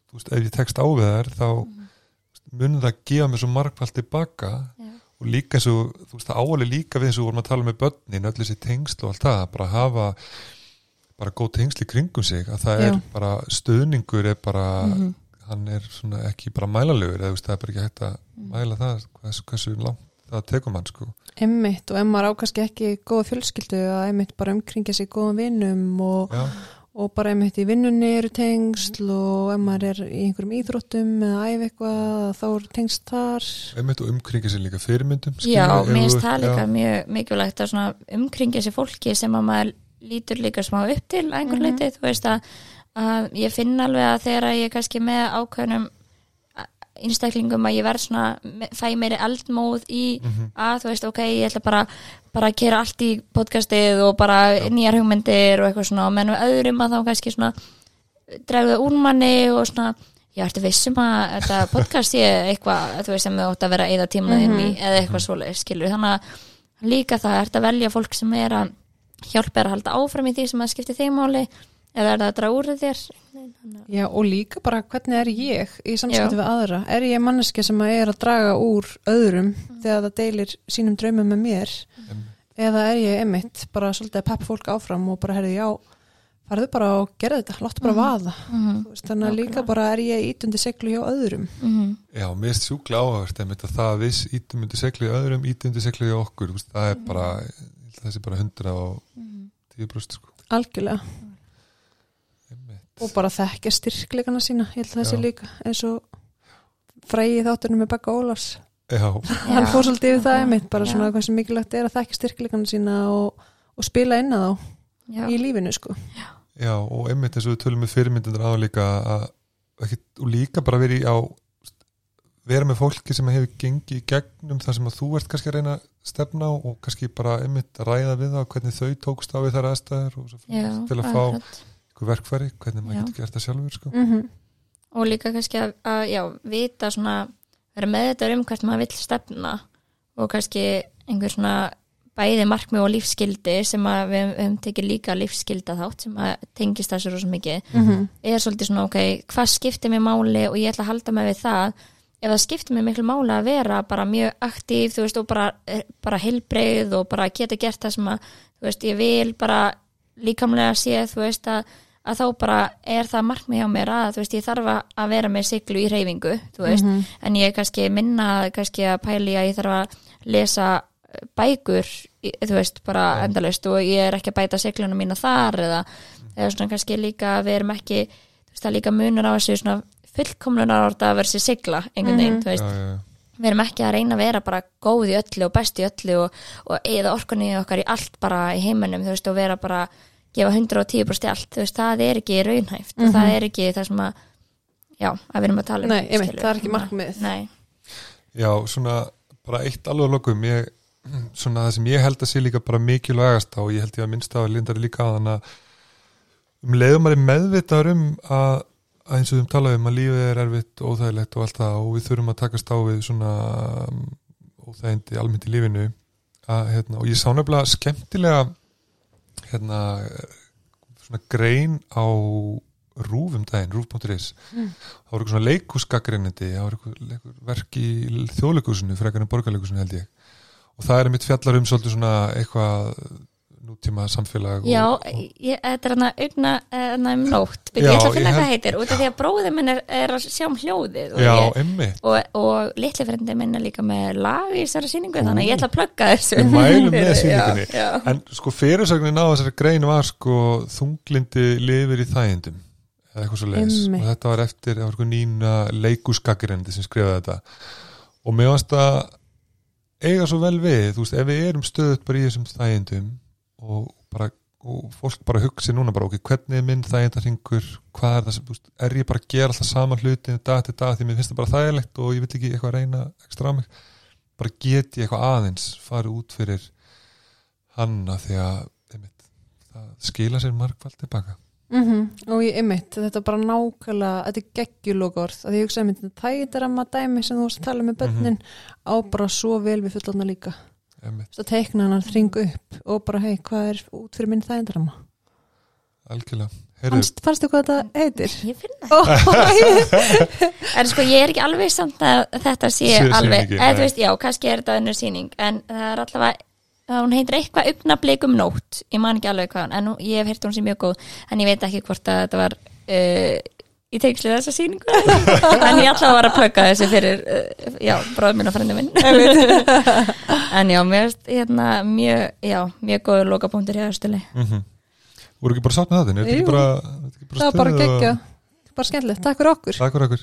þú veist, ef ég tekst á við þær þá munum það gefa mér svo margfald tilbaka. Já. og líka svo, þú veist, það áalið líka við eins og vorum að tala með börnin, öll þessi tengsl og allt það, bara hafa bara góð tengsl í kringum sig að það er Já. bara, stöðningur er bara Mhm. hann er svona ekki bara mælalegur eða þú veist, það er bara ekki hægt að mæla það hversu, hversu langt það tekur mann sko Emmitt og ef maður ákast ekki góða fjölskyldu að emmitt bara umkringja sig góðum vinnum og, og bara emmitt í vinnunni eru tengsl og ef maður er í einhverjum íþróttum eða æfi eitthvað þá eru tengsl þar einmitt og umkringja sér líka fyrirmyndum Já, ert- það líka mjög mikilvægt að svona umkringja sér fólki sem að maður lítur líka smá upp til einhver Mhm. leiti, þú veist að, að ég finn alveg að þegar ég er kannski með ákveðnum einstaklingum að ég verð svona fæ meiri eldmóð í Mhm. að þú veist, ok, ég ætla bara bara að kera allt í podcastið og bara nýjar hugmyndir og eitthvað svona og menn við öðrum að þá kannski svona dregðu úr manni og svona ég ertu vissum að þetta *laughs* podcast ég eitthvað, þú veist, sem þú átt að vera eða tímaðin Mhm. í eða eitthvað svoleið, skilur þannig að líka það, ertu að velja fólk sem er að hjálpa er að halda áfram í því sem að skipti þeim máli eða er það að draga úr þér? Já, og líka bara hvernig er ég í samskipti við aðra? Er ég manneski sem að er að draga úr öðrum þegar það deilir sínum draumum með mér? Einmitt. eða er ég emmitt bara svolítið að peppa fólk áfram og bara herði já farðu bara og gerðu þetta, láttu bara vaða. Mm. Veist, þannig að líka bara er ég ítundi seglu hjá öðrum? -hmm. já, mér erst sjúkla áhört einmitt að það að við ítum undir seglið öðrum, ítum undir seglið í okkur. Það er bara, held að það sé bara 100 og 10 brúst sko. Algjörlega. Og bara þekkja styrkleikana sína ég held að það sé Já. líka eins og fræði þáttunum með Begga Ólafs. Já, hann fór svolítið yfir það einmitt bara Já. svona hvað sem mikilvægt er að þekkja styrkleikana sína og, og spila inn að þá Já, í lífinu sko. Já, og einmitt eins og við tölum með fyrirmyndunar á líka að, og líka bara verið í á vera með fólki sem hefur gengið í gegnum það sem að þú ert kannski að reyna að stefna á og kannski bara einmitt ræða við það hvernig þau tókst á við þær aðstæður og svo já, til að fá einhver verkfæri, hvernig maður getur gert það sjálfur sko. mm og líka kannski að, að já, vita svona, vera með þetta um hvert maður vill stefna og kannski einhver svona bæði markmið og lífskildi sem að við höfum tekið líka lífskilda þátt sem að tengist þessu rosa mikið. -hmm. er svolítið svona, ok, hvað skiptir mér máli og ég ætla að halda mig við það ef það skiptir mér miklu máli að vera bara mjög aktív, þú veist, og bara, eh, bara heilbreið og bara geta gert það sem að, þú veist, ég vil bara líkamlega sé, þú veist, að, að þá bara er það markmið hjá mér að, þú veist, ég þarf að- vera með siglu í reyfingu, þú veist, en ég er kannski minna kannski að pæli að ég þarf að lesa bækur þú veist, bara endalaust og ég er ekki að bæta siglunum mína þar eða, eða svona kannski líka við erum ekki, þú veist, það líka munur á þessu svona fullkomlunar orða versi sigla einhvern veginn, þú veist, já, já, já. við erum ekki að reyna að vera bara góð í öllu og best í öllu og, og eða orkunni okkar í allt bara í heiminum, þú veist, og vera bara gefa 110% í allt, þú veist, það er ekki raunhæft og það er ekki það sem að já, að við erum að tala um Nei, einmitt, skilurðu. það er ekki markmiðið. Nei, Já, svona bara eitt alveg að lokum ég, svona það sem ég held að sé líka bara mikilvægast á og ég held ég að minnst að lindari líka á þannig að um leiðum er meðvitaður um að, að eins og við talaðum að lífið er erfitt og óþægilegt og allt það og við þurfum að takast á við svona um, óþægindi almennt í lífinu. Að, hérna, og ég sá nefnilega skemmtilega hérna svona grein á rúfum daginn, rúf.is Mm. það voru eitthvað svona leikúsgaggreinindi það voru eitthvað, verk í þjóðleikusinu frekar en borgarleikusinu held ég. Og það er mitt fjallar um svolítið svona eitthvað nútíma samfélag Já, og, og, ég, þetta er hann að hana um nótt, Já, ég ætla að finna ég hvað heitir út af því að bróðið minn er, er að sjá um hljóðið og, já, ég, og, og litli frendi minn er líka með lag í þessari sýningu þannig að ég ætla að plugga þessu Við mælum með *laughs* Já, sýningunni. já. en sko fyrirsögnin á þessari grein var sko þunglindi lifir í þægindum eða eitthvað svo Einmitt. og þetta var eftir, eitthvað nína leikúsgaggreinindi sem skrifaði þetta og mér varst að eiga svo vel við, þú veist, ef við erum stöðut bara í þessum þægindum og bara og fólk bara hugsi núna bara, ok, hvernig er minn þægindarhingur, hvað er það sem, veist, er ég bara að gera alltaf sama hlutin dag til dag því mér finnst það bara þægilegt og ég vil ekki eitthvað reyna ekstra á mig, bara get ég eitthvað aðeins farið út fyrir hanna því að einmitt, það skila sér margfald tilbaka Mm og ég ymmit, þetta er bara nákvæmlega þetta er geggjulokort, að ég hugsa einmitt þetta tægindar að maður dæmi sem þú varst að tala með bönnin á bara svo vel við fullorna líka að teikna hann að þringu upp og bara hei, hvað er út fyrir minn þægindar að maður algjörlega Heyrðu, Fannst, fannstu hvað þetta heitir? Ég finn það. Oh, *laughs* En sko ég er ekki alveg samt að þetta sé sé alveg, eða þú veist, já, kannski er þetta önnur sýning, en það er allavega hún heitir eitthvað augnablikum nótt. Ég man ekki alveg hvað, hún- en ég hef heyrt hún sé mjög góð, en ég veit ekki hvort að þetta var uh, í teikslið þessa síningu *laughs* en ég alltaf var að plöka þessi fyrir uh, já, bróðminn og frendið minn. *laughs* En já, mér hérna, mjög, já, mjög góður lokapunktur í aðstili Þú mm -hmm. eru ekki bara sátt með það þinn? Jú, bara, það var bara geggja og... bara skemmtilegt, takk fyrir okkur. Takk fyrir okkur.